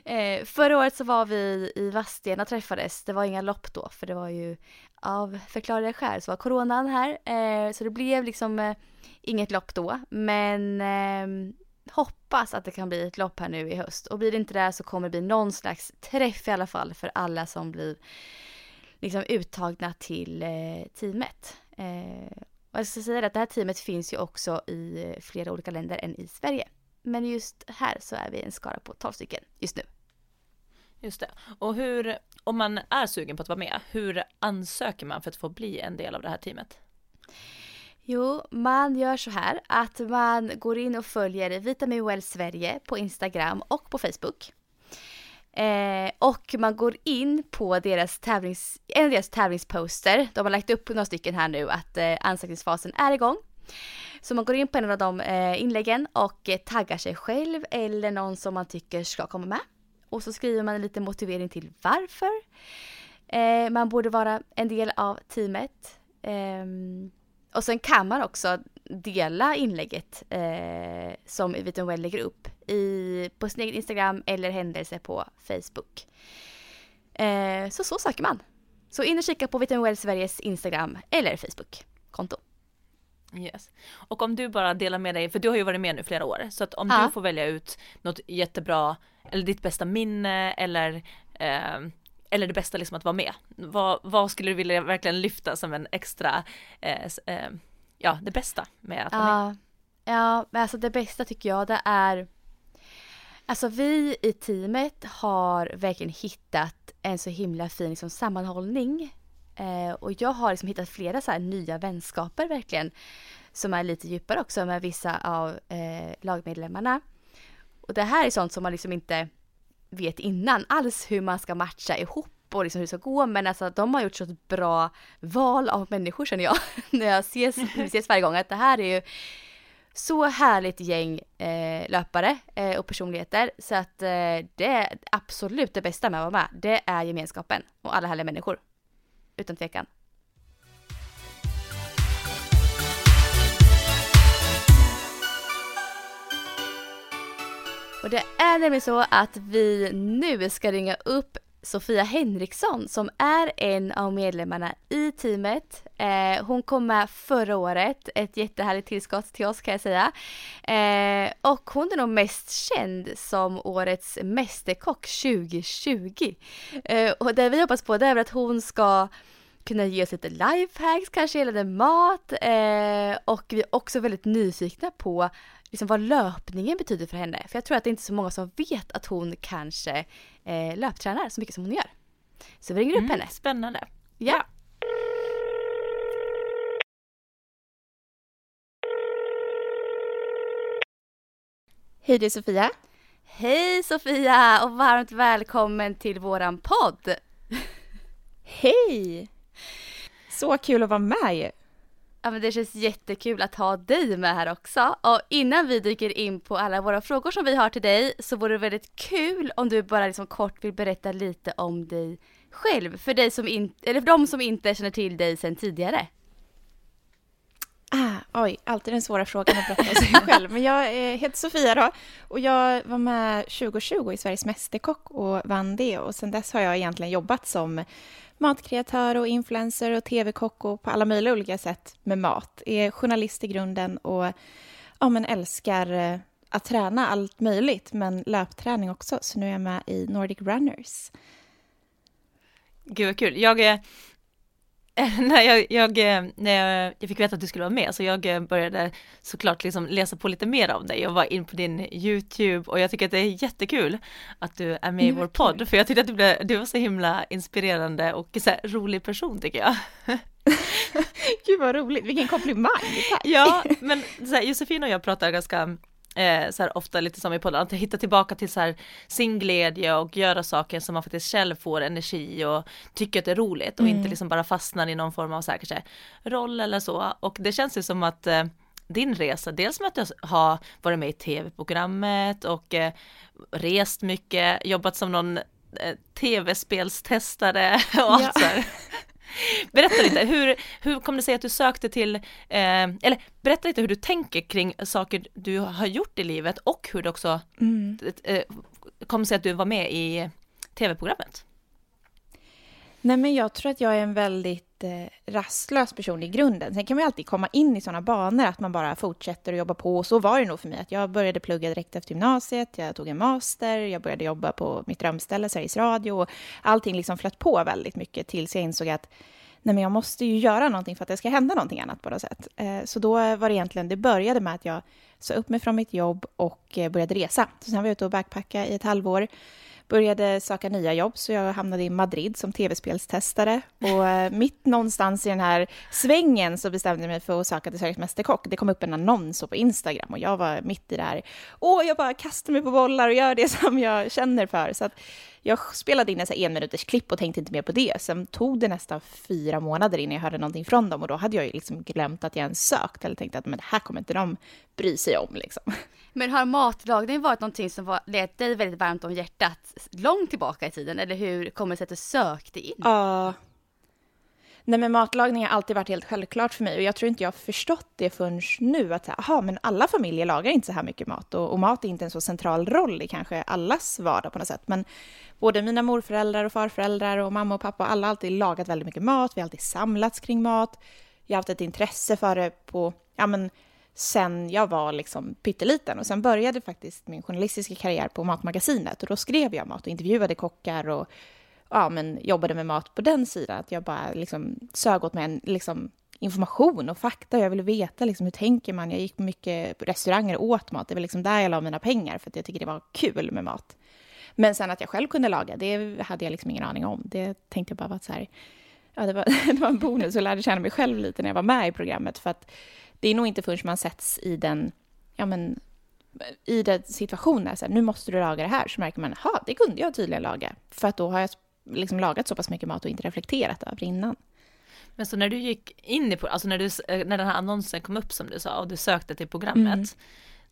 Speaker 1: Eh, förra året så var vi i Vadstena träffades. Det var inga lopp då för det var ju av förklarliga skäl så var coronan här. Eh, så det blev liksom eh, inget lopp då. Men eh, hoppas att det kan bli ett lopp här nu i höst. Och blir det inte det så kommer det bli någon slags träff i alla fall för alla som blir liksom uttagna till eh, teamet. Eh, och jag ska säga att det här teamet finns ju också i eh, flera olika länder än i Sverige. Men just här så är vi en skara på 12 stycken just nu.
Speaker 2: Just det. Och hur, om man är sugen på att vara med, hur ansöker man för att få bli en del av det här teamet?
Speaker 1: Jo, man gör så här att man går in och följer Vitamin Well Sverige på Instagram och på Facebook. Eh, och man går in på deras tävlings, en av deras tävlingsposter. De har lagt upp några stycken här nu att eh, ansökningsfasen är igång. Så man går in på en av de eh, inläggen och eh, taggar sig själv eller någon som man tycker ska komma med. Och så skriver man en liten motivering till varför eh, man borde vara en del av teamet. Ehm, och sen kan man också dela inlägget eh, som Viton Well lägger upp i, på sin egen Instagram eller händelse på Facebook. Eh, så så söker man. Så in och kika på Viton Well Sveriges Instagram eller Facebook-konto.
Speaker 2: Yes. Och om du bara delar med dig, för du har ju varit med nu flera år, så att om ja. du får välja ut något jättebra, eller ditt bästa minne eller eh, eller det bästa liksom att vara med. Vad, vad skulle du vilja verkligen lyfta som en extra, eh, eh, ja det bästa med att vara med?
Speaker 1: Ja, men alltså det bästa tycker jag det är Alltså vi i teamet har verkligen hittat en så himla fin liksom, sammanhållning. Eh, och jag har liksom hittat flera så nya vänskaper verkligen. Som är lite djupare också med vissa av eh, lagmedlemmarna. Och det här är sånt som man liksom inte vet innan alls hur man ska matcha ihop och liksom hur det ska gå men alltså de har gjort så ett bra val av människor känner jag när jag ses, ses varje gång att det här är ju så härligt gäng eh, löpare eh, och personligheter så att eh, det är absolut det bästa med att vara med. Det är gemenskapen och alla härliga människor. Utan tvekan. Och det är nämligen så att vi nu ska ringa upp Sofia Henriksson som är en av medlemmarna i teamet. Eh, hon kom med förra året, ett jättehärligt tillskott till oss kan jag säga. Eh, och hon är nog mest känd som årets mästerkock 2020. Eh, och det vi hoppas på det är att hon ska kunna ge oss lite lifehacks kanske gällande mat eh, och vi är också väldigt nyfikna på liksom vad löpningen betyder för henne. För jag tror att det är inte så många som vet att hon kanske eh, löptränar så mycket som hon gör. Så vi ringer mm, upp henne.
Speaker 2: Spännande.
Speaker 1: Ja. ja. Hej det är Sofia. Hej Sofia och varmt välkommen till våran podd.
Speaker 3: Hej! Så kul att vara med
Speaker 1: Ja men det känns jättekul att ha dig med här också. Och innan vi dyker in på alla våra frågor som vi har till dig så vore det väldigt kul om du bara liksom kort vill berätta lite om dig själv. För, dig som in, eller för de som inte känner till dig sedan tidigare.
Speaker 3: Oj, alltid den svåra frågan att berätta om sig själv. Men jag heter Sofia då och jag var med 2020 i Sveriges Mästerkock och vann det och sen dess har jag egentligen jobbat som matkreatör och influencer och tv-kock och på alla möjliga olika sätt med mat. Är journalist i grunden och ja, men älskar eh, att träna allt möjligt, men löpträning också. Så nu är jag med i Nordic Runners.
Speaker 2: Gud vad kul. Jag är när jag, jag, när jag, fick veta att du skulle vara med så jag började såklart liksom läsa på lite mer av dig. Jag var in på din YouTube och jag tycker att det är jättekul att du är med i vår podd för jag tyckte att du, blev, du var så himla inspirerande och så rolig person tycker jag.
Speaker 3: Gud vad roligt, vilken komplimang!
Speaker 2: Tack. Ja, men så här, Josefin och jag pratar ganska eh, så här, ofta lite som i podden, att hitta tillbaka till så här, sin glädje och göra saker som man faktiskt själv får energi och tycker att det är roligt och mm. inte liksom bara fastnar i någon form av så här, kanske roll eller så. Och det känns ju som att eh, din resa, dels med att du har varit med i tv-programmet och eh, rest mycket, jobbat som någon eh, tv-spelstestare och allt ja. så här. Berätta lite, hur, hur kom det sig att du sökte till, eh, eller berätta lite hur du tänker kring saker du har gjort i livet och hur det också mm. eh, kom sig att du var med i tv-programmet.
Speaker 3: Nej men jag tror att jag är en väldigt eh, rastlös person i grunden. Sen kan man ju alltid komma in i sådana banor att man bara fortsätter att jobba på. Och så var det nog för mig. Att jag började plugga direkt efter gymnasiet, jag tog en master, jag började jobba på mitt drömställe, Sveriges Radio. Och allting liksom flöt på väldigt mycket tills jag insåg att nej men jag måste ju göra någonting för att det ska hända någonting annat på något sätt. Eh, så då var det egentligen, det började med att jag sa upp mig från mitt jobb och eh, började resa. Så sen var jag ute och backpacka i ett halvår började söka nya jobb, så jag hamnade i Madrid som tv-spelstestare. Och eh, mitt någonstans i den här svängen så bestämde jag mig för att söka till Sveriges Mästerkock. Det kom upp en annons på Instagram och jag var mitt i det här. Åh, jag bara kastar mig på bollar och gör det som jag känner för. Så att jag spelade in en en minuters klipp och tänkte inte mer på det. Sen tog det nästan fyra månader innan jag hörde någonting från dem och då hade jag ju liksom glömt att jag ens sökt eller tänkt att men det här kommer inte de bry sig om liksom.
Speaker 1: Men har matlagning varit någonting som var, lät dig väldigt varmt om hjärtat långt tillbaka i tiden eller hur kommer det sig att du sökte in?
Speaker 3: Ja. Uh, nej men matlagning har alltid varit helt självklart för mig och jag tror inte jag har förstått det förrän nu att aha, men alla familjer lagar inte så här mycket mat och, och mat är inte en så central roll i kanske allas vardag på något sätt. Men både mina morföräldrar och farföräldrar och mamma och pappa, alla har alltid lagat väldigt mycket mat, vi har alltid samlats kring mat. Jag har haft ett intresse för det på, ja men sen jag var liksom pytteliten. Och sen började faktiskt min journalistiska karriär på Matmagasinet och då skrev jag mat och intervjuade kockar och ja, men jobbade med mat på den sidan. Att jag bara liksom sög åt mig en liksom, information och fakta. Jag ville veta liksom, hur tänker man. Jag gick på mycket restauranger och åt mat. Det var liksom där jag la mina pengar för att jag tycker det var kul med mat. Men sen att jag själv kunde laga, det hade jag liksom ingen aning om. Det tänkte jag bara var så här, ja, det var, det var en bonus och lärde känna mig själv lite när jag var med i programmet. För att det är nog inte förrän man sätts i den, ja men, i den situationen, så här, nu måste du laga det här, så märker man, ja, det kunde jag tydligen laga. För att då har jag liksom lagat så pass mycket mat och inte reflekterat över innan.
Speaker 2: Men så när du gick in i, alltså när, du, eh, när den här annonsen kom upp som du sa och du sökte till programmet, mm.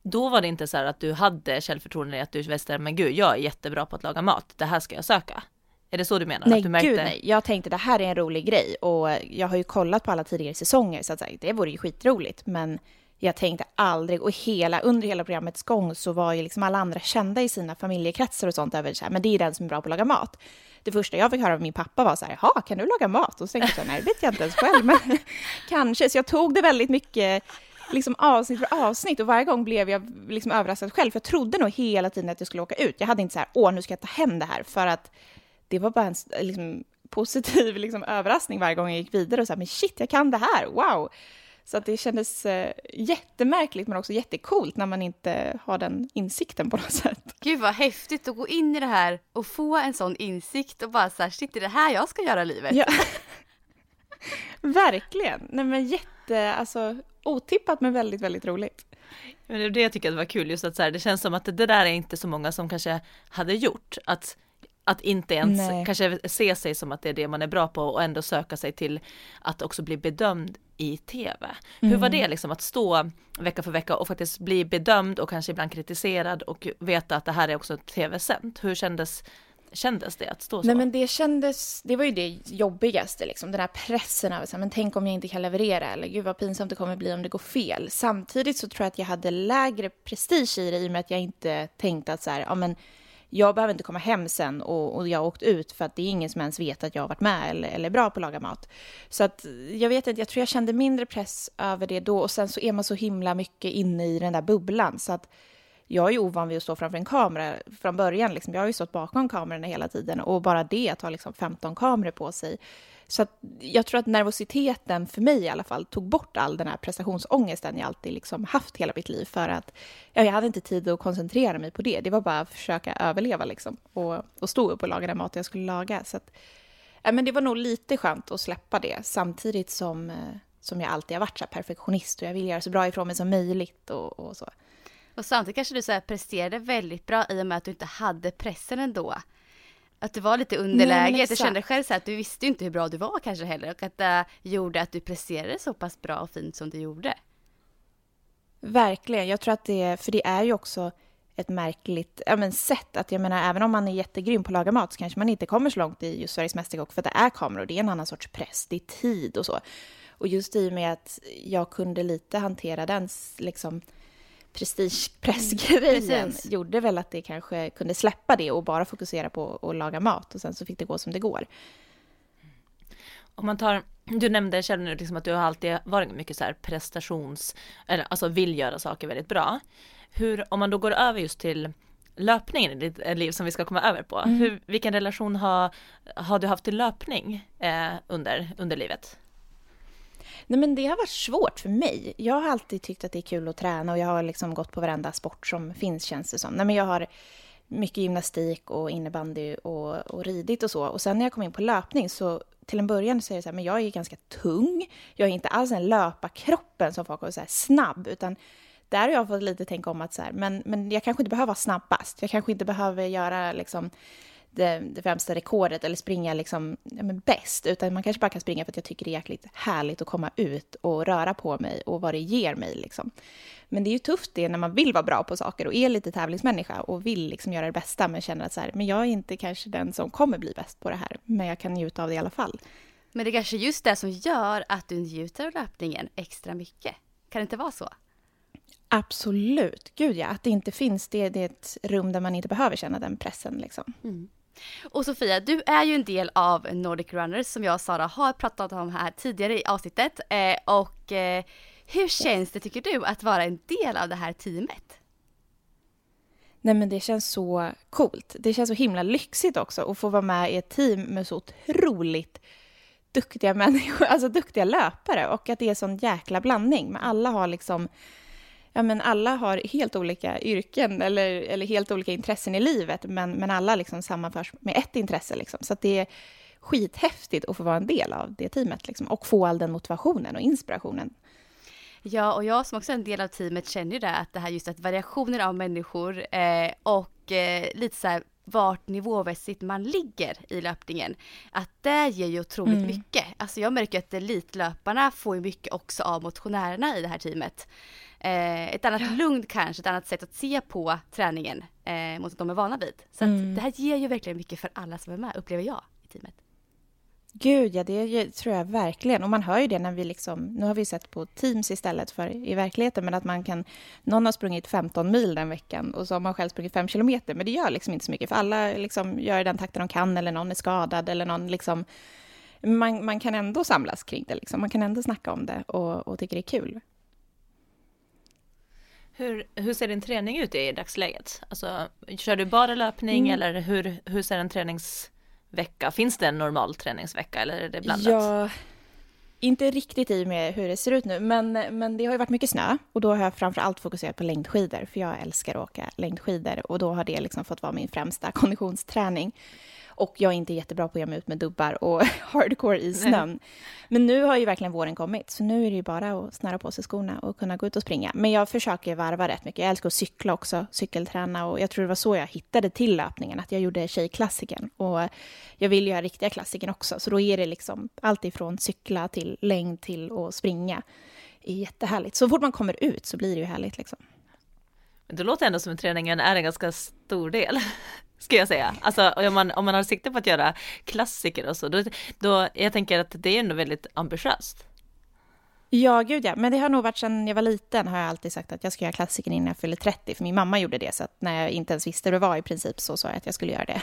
Speaker 2: då var det inte så här att du hade självförtroende i att du visste, men gud, jag är jättebra på att laga mat, det här ska jag söka. Är det så du menar?
Speaker 3: Nej,
Speaker 2: att
Speaker 3: du
Speaker 2: märkte...
Speaker 3: gud nej. Jag tänkte det här är en rolig grej och jag har ju kollat på alla tidigare säsonger så att säga, det vore ju skitroligt. Men jag tänkte aldrig, och hela, under hela programmets gång så var ju liksom alla andra kända i sina familjekretsar och sånt över så här, men det är den som är bra på att laga mat. Det första jag fick höra av min pappa var så här, jaha, kan du laga mat? Och så tänkte jag, nej, det vet jag inte ens själv, men kanske. Så jag tog det väldigt mycket liksom avsnitt för avsnitt och varje gång blev jag liksom överraskad själv. För jag trodde nog hela tiden att jag skulle åka ut. Jag hade inte så här, åh, nu ska jag ta hem det här, för att det var bara en liksom, positiv liksom, överraskning varje gång jag gick vidare och så här, men shit, jag kan det här, wow! Så att det kändes eh, jättemärkligt men också jättekult när man inte har den insikten på något sätt.
Speaker 1: Gud vad häftigt att gå in i det här och få en sån insikt och bara så här, shit, det är det här jag ska göra i livet. Ja.
Speaker 3: Verkligen! Nej men jätte, alltså otippat men väldigt, väldigt roligt.
Speaker 2: Men det är det jag tycker var kul, just att så här, det känns som att det där är inte så många som kanske hade gjort. Att att inte ens Nej. kanske se sig som att det är det man är bra på och ändå söka sig till att också bli bedömd i tv. Mm. Hur var det liksom att stå vecka för vecka och faktiskt bli bedömd och kanske ibland kritiserad och veta att det här är också tv-sänt? Hur kändes kändes det att stå så?
Speaker 3: Nej men det kändes, det var ju det jobbigaste liksom, den här pressen av men tänk om jag inte kan leverera eller gud vad pinsamt det kommer bli om det går fel. Samtidigt så tror jag att jag hade lägre prestige i det i och med att jag inte tänkte att så här, ja men jag behöver inte komma hem sen och, och jag har åkt ut för att det är ingen som ens vet att jag har varit med eller, eller är bra på att laga mat. Så att jag vet inte, jag tror jag kände mindre press över det då och sen så är man så himla mycket inne i den där bubblan så att jag är ju ovan vid att stå framför en kamera från början. Liksom. Jag har ju stått bakom kamerorna hela tiden och bara det att ha liksom 15 kameror på sig. Så att jag tror att nervositeten för mig i alla fall tog bort all den här prestationsångesten jag alltid liksom haft hela mitt liv för att ja, jag hade inte tid att koncentrera mig på det. Det var bara att försöka överleva liksom och, och stå upp och laga den mat jag skulle laga. Så att, ja, men det var nog lite skönt att släppa det samtidigt som, eh, som jag alltid har varit så perfektionist och jag vill göra så bra ifrån mig som möjligt och, och så.
Speaker 1: Och samtidigt kanske du så här presterade väldigt bra i och med att du inte hade pressen ändå. Att du var lite underläge, Nej, du kände själv så att du visste inte hur bra du var kanske heller och att det gjorde att du presterade så pass bra och fint som du gjorde.
Speaker 3: Verkligen, jag tror att det, för det är ju också ett märkligt ja, men sätt. Att jag menar, även om man är jättegrym på att laga mat så kanske man inte kommer så långt i just Sveriges Mästerkock för att det är kameror, det är en annan sorts press, det är tid och så. Och just i och med att jag kunde lite hantera den liksom, prestigepressgrejen mm, gjorde väl att det kanske kunde släppa det och bara fokusera på att laga mat och sen så fick det gå som det går.
Speaker 2: Om man tar, du nämnde själv nu liksom att du har alltid varit mycket så här prestations, eller alltså vill göra saker väldigt bra. Hur, om man då går över just till löpningen i ditt liv som vi ska komma över på, mm. hur, vilken relation har, har du haft till löpning eh, under, under livet?
Speaker 3: Nej, men det har varit svårt för mig. Jag har alltid tyckt att det är kul att träna och jag har liksom gått på varenda sport som finns känns det som. Nej, men jag har mycket gymnastik och innebandy och, och ridit och så. Och sen när jag kom in på löpning så till en början så är det så här, men jag är ganska tung. Jag är inte alls den löparkroppen som folk har, så här snabb, utan där har jag fått lite tänka om att så här, men, men jag kanske inte behöver vara snabbast. Jag kanske inte behöver göra liksom det, det främsta rekordet eller springa liksom, ja, men bäst, utan man kanske bara kan springa för att jag tycker det är jäkligt härligt att komma ut och röra på mig och vad det ger mig. Liksom. Men det är ju tufft det när man vill vara bra på saker och är lite tävlingsmänniska och vill liksom göra det bästa men känner att så här, men jag är inte kanske den som kommer bli bäst på det här, men jag kan njuta av det i alla fall.
Speaker 1: Men det är kanske just det som gör att du njuter av löpningen extra mycket. Kan det inte vara så?
Speaker 3: Absolut, gud ja, att det inte finns, det, det är ett rum där man inte behöver känna den pressen liksom. Mm.
Speaker 1: Och Sofia, du är ju en del av Nordic Runners som jag och Sara har pratat om här tidigare i avsnittet. Eh, och eh, hur känns det tycker du att vara en del av det här teamet?
Speaker 3: Nej men det känns så coolt. Det känns så himla lyxigt också att få vara med i ett team med så otroligt duktiga människor, alltså duktiga löpare och att det är sån jäkla blandning. Men alla har liksom ja, men alla har helt olika yrken eller, eller helt olika intressen i livet, men, men alla liksom sammanförs med ett intresse. Liksom. Så det är skithäftigt att få vara en del av det teamet liksom, och få all den motivationen och inspirationen.
Speaker 1: Ja, och jag som också är en del av teamet känner ju det, att det här just att variationer av människor eh, och eh, lite så här vart nivåmässigt man ligger i löpningen. Att det ger ju otroligt mm. mycket. Alltså jag märker att elitlöparna får ju mycket också av motionärerna i det här teamet. Eh, ett annat ja. lugn kanske, ett annat sätt att se på träningen eh, mot att de är vana vid. Så mm. det här ger ju verkligen mycket för alla som är med, upplever jag, i teamet.
Speaker 3: Gud, ja det tror jag verkligen. Och man hör ju det när vi liksom, nu har vi sett på Teams istället för i verkligheten, men att man kan, någon har sprungit 15 mil den veckan och så har man själv sprungit 5 kilometer, men det gör liksom inte så mycket, för alla liksom gör den takten de kan, eller någon är skadad, eller någon liksom, man, man kan ändå samlas kring det, liksom. man kan ändå snacka om det och, och tycker det är kul.
Speaker 2: Hur, hur ser din träning ut i dagsläget? Alltså, kör du bara löpning mm. eller hur, hur ser en träningsvecka? Finns det en normal träningsvecka eller är det blandat?
Speaker 3: Ja, inte riktigt i med hur det ser ut nu, men, men det har ju varit mycket snö och då har jag framför allt fokuserat på längdskidor, för jag älskar att åka längdskidor och då har det liksom fått vara min främsta konditionsträning. Och jag är inte jättebra på att ge mig ut med dubbar och hardcore i snön. Men nu har ju verkligen våren kommit, så nu är det ju bara att snöra på sig skorna och kunna gå ut och springa. Men jag försöker varva rätt mycket. Jag älskar att cykla också, cykelträna och jag tror det var så jag hittade till löpningen, att jag gjorde tjejklassiken. Och jag vill ju ha riktiga klassiken också, så då är det liksom allt ifrån cykla till längd till att springa. Det är jättehärligt. Så fort man kommer ut så blir det ju härligt liksom.
Speaker 2: Men det låter ändå som att träningen är en ganska stor del. Ska jag säga. Alltså om man, om man har sikte på att göra klassiker och så, då, då jag tänker att det är ändå väldigt ambitiöst.
Speaker 3: Ja, gud ja. Men det har nog varit sedan jag var liten har jag alltid sagt att jag ska göra klassiker innan jag fyller 30. För min mamma gjorde det, så att när jag inte ens visste hur det var i princip så sa jag att jag skulle göra det.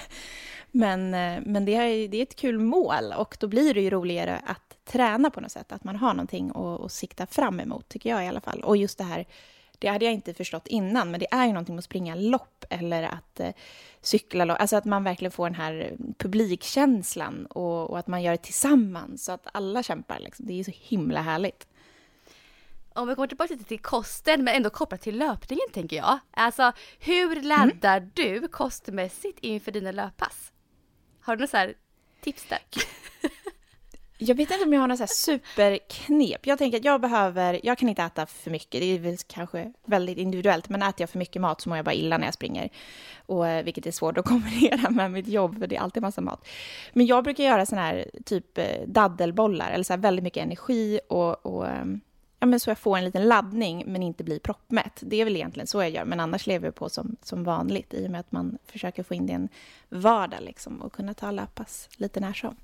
Speaker 3: Men, eh, men det, är, det är ett kul mål och då blir det ju roligare att träna på något sätt. Att man har någonting att, att sikta fram emot, tycker jag i alla fall. Och just det här, det hade jag inte förstått innan, men det är ju någonting med att springa lopp eller att eh, cykla lopp. Alltså att man verkligen får den här publikkänslan och, och, att man gör det tillsammans så att alla kämpar. Liksom. Det är så himla härligt
Speaker 1: om vi kommer tillbaka lite till kosten men ändå kopplat till löpningen tänker jag. Alltså hur laddar mm. du kostmässigt inför dina löppass? Har du några så tips där?
Speaker 3: Jag vet inte om jag har några superknep. Jag tänker att jag behöver, jag kan inte äta för mycket, det är väl kanske väldigt individuellt, men äter jag för mycket mat så mår jag bara illa när jag springer. Och, eh, vilket är svårt att kombinera med mitt jobb, för det är alltid massa mat. Men jag brukar göra sådana här typ eh, daddelbollar, eller så här väldigt mycket energi och, och ehm, ja, men så jag får en liten laddning men inte blir proppmätt. Det är väl egentligen så jag gör, men annars lever jag på som, som vanligt i och med att man försöker få in det i en vardag liksom, och kunna ta löppass lite när som.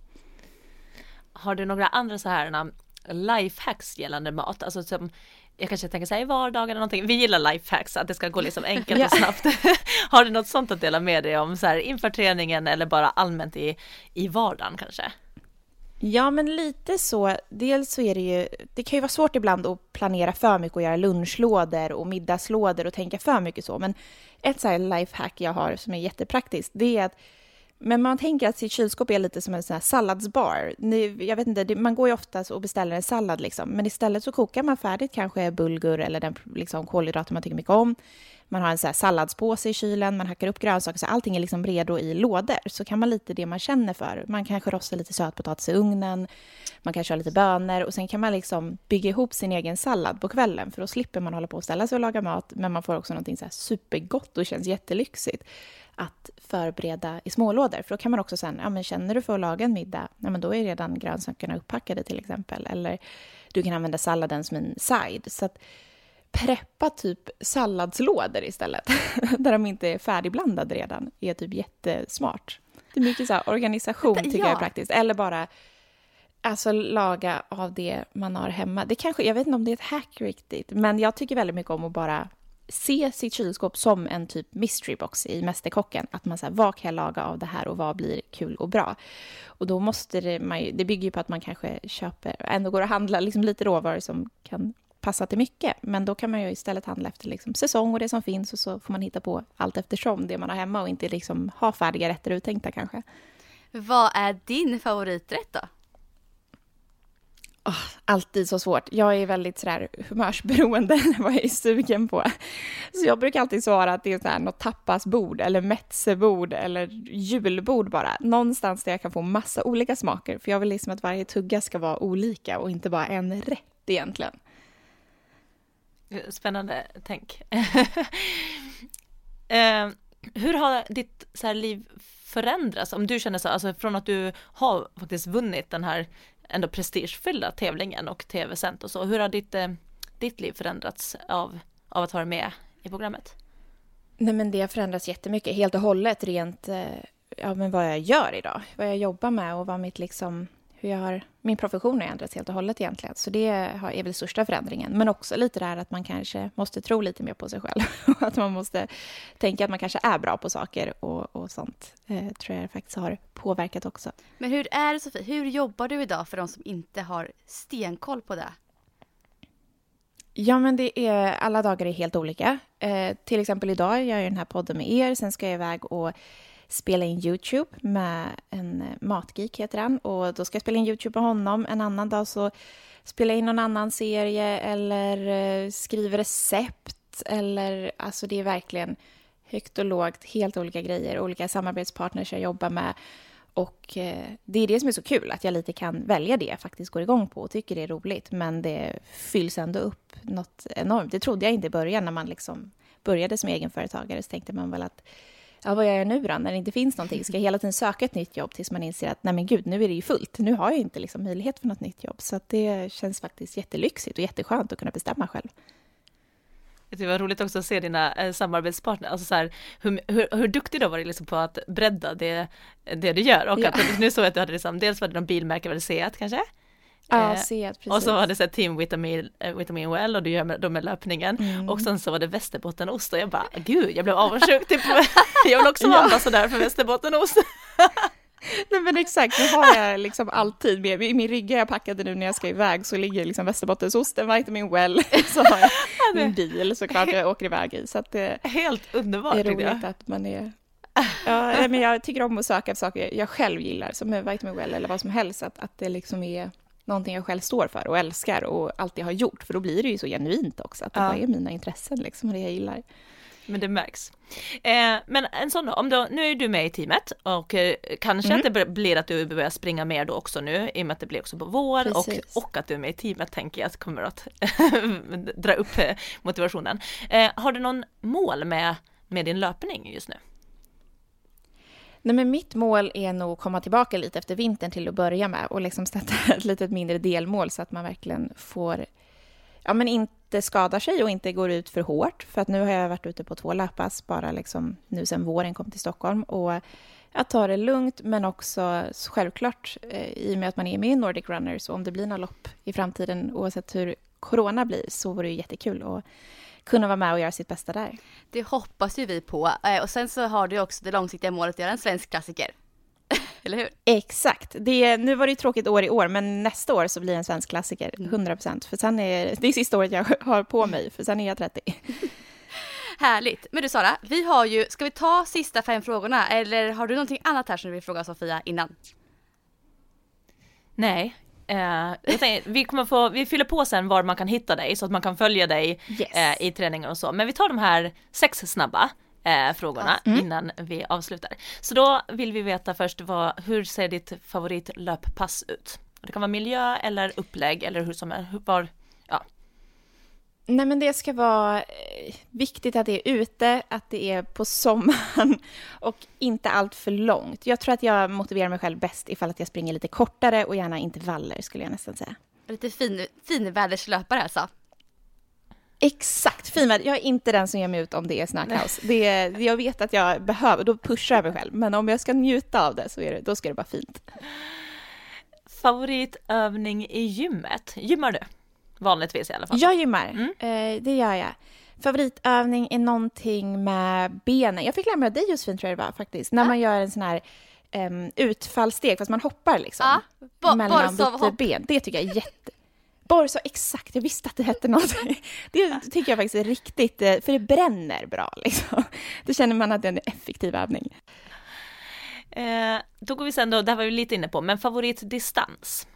Speaker 2: Har du några andra så här lifehacks gällande mat? Alltså som jag kanske tänker så här i vardagen eller någonting. Vi gillar lifehacks, att det ska gå liksom enkelt och snabbt. Har du något sånt att dela med dig om så här inför träningen eller bara allmänt i, i vardagen kanske?
Speaker 3: Ja, men lite så. Dels så är det ju, det kan ju vara svårt ibland att planera för mycket och göra lunchlådor och middagslådor och tänka för mycket så. Men ett så här lifehack jag har som är jättepraktiskt, det är att men man tänker att sitt kylskåp är lite som en sån här salladsbar. Ni, jag vet inte, man går ju oftast och beställer en sallad liksom, men istället så kokar man färdigt kanske bulgur eller den liksom, kolhydrater man tycker mycket om man har en så salladspåse i kylen, man hackar upp grönsaker, så allting är liksom redo i lådor. Så kan man lite det man känner för. Man kanske rostar lite sötpotatis i ugnen, man kanske har lite bönor och sen kan man liksom bygga ihop sin egen sallad på kvällen, för då slipper man hålla på och ställa sig och laga mat, men man får också någonting så supergott och känns jättelyxigt att förbereda i smålådor. För då kan man också sen, ja men känner du för att laga en middag, ja men då är redan grönsakerna upppackade till exempel. Eller du kan använda salladen som en side. Så att preppa typ salladslådor istället, där de inte är färdigblandade redan, är typ jättesmart. Det är mycket så organisation tycker ja. jag är praktiskt. Eller bara alltså, laga av det man har hemma. Det kanske, jag vet inte om det är ett hack riktigt, men jag tycker väldigt mycket om att bara se sitt kylskåp som en typ mystery box i Mästerkocken. Att man säger vad kan jag laga av det här och vad blir kul och bra? Och då måste det, man, det bygger ju på att man kanske köper, ändå går och handlar liksom lite råvaror som kan passa till mycket. Men då kan man ju istället handla efter liksom säsong och det som finns och så får man hitta på allt eftersom det man har hemma och inte liksom ha färdiga rätter uttänkta kanske.
Speaker 1: Vad är din favoriträtt då?
Speaker 3: Oh, alltid så svårt. Jag är väldigt sådär humörsberoende vad jag är sugen på. Så jag brukar alltid svara att det är sådär något tapasbord eller metsebord eller julbord bara. Någonstans där jag kan få massa olika smaker. För jag vill liksom att varje tugga ska vara olika och inte bara en rätt egentligen.
Speaker 2: Spännande tänk. eh, hur har ditt så här, liv förändrats? Om du känner så, alltså från att du har faktiskt vunnit den här ändå prestigefyllda tävlingen och tv-sänt och så. Hur har ditt, eh, ditt liv förändrats av, av att vara med i programmet?
Speaker 3: Nej men det har förändrats jättemycket, helt och hållet rent eh, ja, men vad jag gör idag. Vad jag jobbar med och vad mitt liksom hur jag har, min profession har ändrats helt och hållet egentligen. Så det är väl största förändringen. Men också lite det här att man kanske måste tro lite mer på sig själv. att man måste tänka att man kanske är bra på saker och, och sånt. Eh, tror jag faktiskt har påverkat också.
Speaker 1: Men hur är det Sofie, hur jobbar du idag för de som inte har stenkoll på det?
Speaker 3: Ja, men det är, alla dagar är helt olika. Eh, till exempel idag gör jag den här podden med er. Sen ska jag iväg och spela in Youtube med en eh, matgeek heter han och då ska jag spela in Youtube med honom. En annan dag så spelar jag in någon annan serie eller eh, skriver recept eller alltså det är verkligen högt och lågt, helt olika grejer, olika samarbetspartners jag jobbar med. Och eh, det är det som är så kul, att jag lite kan välja det jag faktiskt går igång på och tycker det är roligt. Men det fylls ändå upp något enormt. Det trodde jag inte i början när man liksom började som egenföretagare. Så tänkte man väl att ja, vad gör jag nu då, när det inte finns någonting? Ska jag hela tiden söka ett nytt jobb tills man inser att nej men gud, nu är det ju fullt. Nu har jag inte liksom möjlighet för något nytt jobb. Så det känns faktiskt jättelyxigt och jätteskönt att kunna bestämma själv.
Speaker 2: Det var roligt också att se dina eh, samarbetspartner, alltså så här, hur, hur, hur duktig du har varit liksom på att bredda det, det du gör och
Speaker 3: Ja.
Speaker 2: att nu såg jag att du hade liksom, dels var det någon bilmärke, var det Seat kanske?
Speaker 3: Ja,
Speaker 2: Eh,
Speaker 3: Seat, precis.
Speaker 2: Och så var det så här Team Vitamin, eh, Vitamin Well och du gör med, då med löpningen
Speaker 3: Mm.
Speaker 2: och sen så var det Västerbottenost och jag bara gud jag blev avundsjuk typ, jag vill också vara
Speaker 3: Ja.
Speaker 2: ambassadör för Västerbottenost.
Speaker 3: Nej men exakt, nu har jag liksom alltid med, i min rygga jag packade nu när jag ska iväg så ligger liksom Västerbottensosten, Vitamin Well, så har jag min bil såklart jag åker iväg i. Så att det
Speaker 2: Helt underbart
Speaker 3: är
Speaker 2: jag.
Speaker 3: roligt att man är... Ja, men jag tycker om att söka efter saker jag själv gillar, som Vitamin Well eller vad som helst, att, att det liksom är någonting jag själv står för och älskar och alltid har gjort, för då blir det ju så genuint också, att det
Speaker 2: Ja.
Speaker 3: bara är mina intressen liksom, och det jag gillar.
Speaker 2: Men det märks. Eh, men en sån om då, nu är du med i teamet och eh, kanske
Speaker 3: Mm.
Speaker 2: att det blir att du börjar springa mer då också nu i och med att det blir också på vår och,
Speaker 3: Precis.
Speaker 2: och att du är med i teamet tänker jag att kommer att dra upp eh, motivationen. Eh, har du någon mål med, med din löpning just nu?
Speaker 3: Nej, men mitt mål är nog att komma tillbaka lite efter vintern till att börja med och liksom sätta ett litet mindre delmål så att man verkligen får, ja men inte skadar sig och inte går ut för hårt. För att nu har jag varit ute på två löppass bara liksom nu sen våren kom till Stockholm och att ta det lugnt men också självklart eh, i och med att man är med i Nordic Runners och om det blir några lopp i framtiden oavsett hur corona blir så vore det jättekul att kunna vara med och göra sitt bästa där.
Speaker 1: Det hoppas ju vi på. Eh, Och sen så har du också det långsiktiga målet att göra en svensk klassiker. Eller hur?
Speaker 3: Exakt. Det, nu var det ju tråkigt år i år, men nästa år så blir det en svensk klassiker, 100 procent. För sen är det är sista året jag har på mig, för sen är jag 30.
Speaker 1: Härligt. Men du Sara, vi har ju, ska vi ta sista fem frågorna eller har du någonting annat här som du vill fråga Sofia innan?
Speaker 2: Nej. Eh, tänker, vi kommer få, vi fyller på sen var man kan hitta dig så att man kan följa dig
Speaker 3: Yes.
Speaker 2: eh, i träningen och så. Men vi tar de här sex snabba eh, frågorna innan vi avslutar. Så då vill vi veta först vad, hur ser ditt favoritlöppass ut? Det kan vara miljö eller upplägg eller hur som är, hur, var, ja.
Speaker 3: Nej, men det ska vara eh, viktigt att det är ute, att det är på sommaren och inte allt för långt. Jag tror att jag motiverar mig själv bäst ifall att jag springer lite kortare och gärna intervaller, skulle jag nästan säga.
Speaker 1: Lite fin, finväderslöpare alltså.
Speaker 3: Exakt, finväder. Jag är inte den som ger mig ut om det är snökaos. Det är, jag vet att jag behöver, då pushar jag mig själv. Men om jag ska njuta av det så är det, då ska det vara fint.
Speaker 2: Favoritövning i gymmet? Gymmar du? Vanligtvis i alla fall.
Speaker 3: Jag gymmar, eh, det gör jag. Favoritövning är någonting med benen. Jag fick lära mig av dig Josefin, tror jag det var faktiskt. När man gör en sån här um, utfallssteg, fast man hoppar liksom.
Speaker 1: Ja, bo-
Speaker 3: mellan byter ben. Det tycker jag är jätte... Borsov, exakt. Jag visste att det hette något. Det tycker jag faktiskt är riktigt, eh, för det bränner bra liksom. Då känner man att det är en effektiv övning.
Speaker 2: Eh, då går vi sen då, det här var vi lite inne på, men favoritdistans?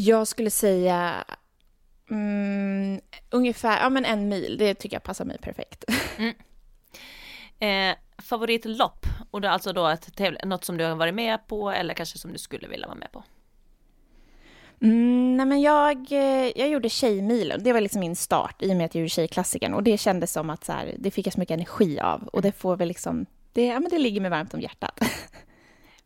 Speaker 3: Jag skulle säga mm, ungefär ja, men en mil. Det tycker jag passar mig perfekt.
Speaker 2: Eh, favoritlopp? Och är alltså då ett tävling, något som du har varit med på eller kanske som du skulle vilja vara med på?
Speaker 3: Mm, nej men jag, eh, jag gjorde Tjejmilen. Det var liksom min start i och med att jag gjorde Tjejklassikern. Och det kändes som att så här, det fick jag så mycket energi av. Och det får väl liksom, det, ja, men det ligger mig varmt om hjärtat.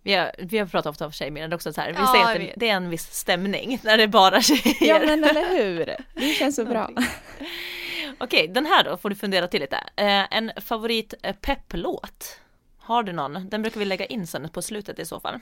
Speaker 2: Vi har, vi har pratat ofta om är också så här, vi
Speaker 1: Ja,
Speaker 2: säger att det, det är en viss stämning när det är bara tjejer.
Speaker 3: ja men eller hur? Det känns så bra.
Speaker 2: Okej, den här då får du fundera till lite. Eh, en favorit eh, pepplåt? Har du någon? Den brukar vi lägga in sen på slutet i så fall.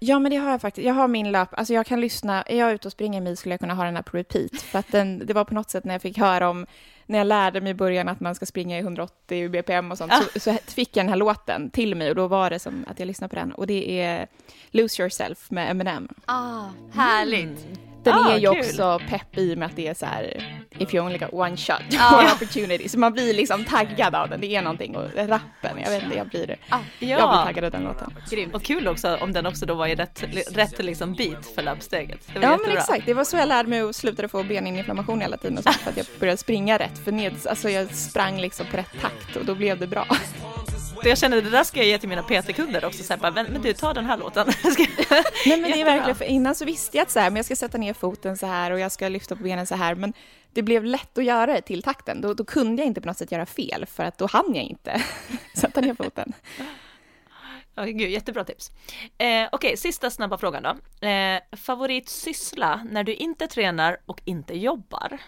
Speaker 3: Ja men det har jag faktiskt. Jag har min lapp, alltså jag kan lyssna, är jag ute och springer mil skulle jag kunna ha den här på repeat. För att den, det var på något sätt när jag fick höra om, när jag lärde mig i början att man ska springa i 180 bpm och sånt, så, så fick jag den här låten till mig och då var det som att jag lyssnade på den. Och det är Lose Yourself med Eminem.
Speaker 1: Ah, härligt.
Speaker 3: Den
Speaker 2: Ah,
Speaker 3: är ju
Speaker 2: kul.
Speaker 3: också pepp i och med att det är så här, if you only got one shot,
Speaker 1: Ja.
Speaker 3: one opportunity. Så man blir liksom taggad av den, det är någonting. Och rappen, jag vet inte, jag blir,
Speaker 1: Ah,
Speaker 3: jag blir
Speaker 2: Ja,
Speaker 3: taggad av den låten.
Speaker 1: grymt.
Speaker 2: och kul också om den också då var i rätt, rätt liksom bit för labbsteget. Det var
Speaker 3: Ja men
Speaker 2: jättebra.
Speaker 3: exakt, det var så jag lärde mig och slutade få beninflammation hela tiden och sånt, för att jag började springa rätt. För ned, alltså jag sprang liksom på rätt takt och då blev det bra.
Speaker 2: Så jag känner det där ska jag ge till mina PT-kunder också, så här, bara, men, du ta den här låten.
Speaker 3: Nej men det är verkligen, för innan så visste jag att så här, men jag ska sätta ner foten så här och jag ska lyfta på benen så här, men det blev lätt att göra det till takten. Då, då kunde jag inte på något sätt göra fel, för att då hann jag inte sätta ner foten.
Speaker 2: Ja, gud, jättebra tips. Eh, Okej, sista snabba frågan då. Eh, favoritsyssla när du inte tränar och inte jobbar?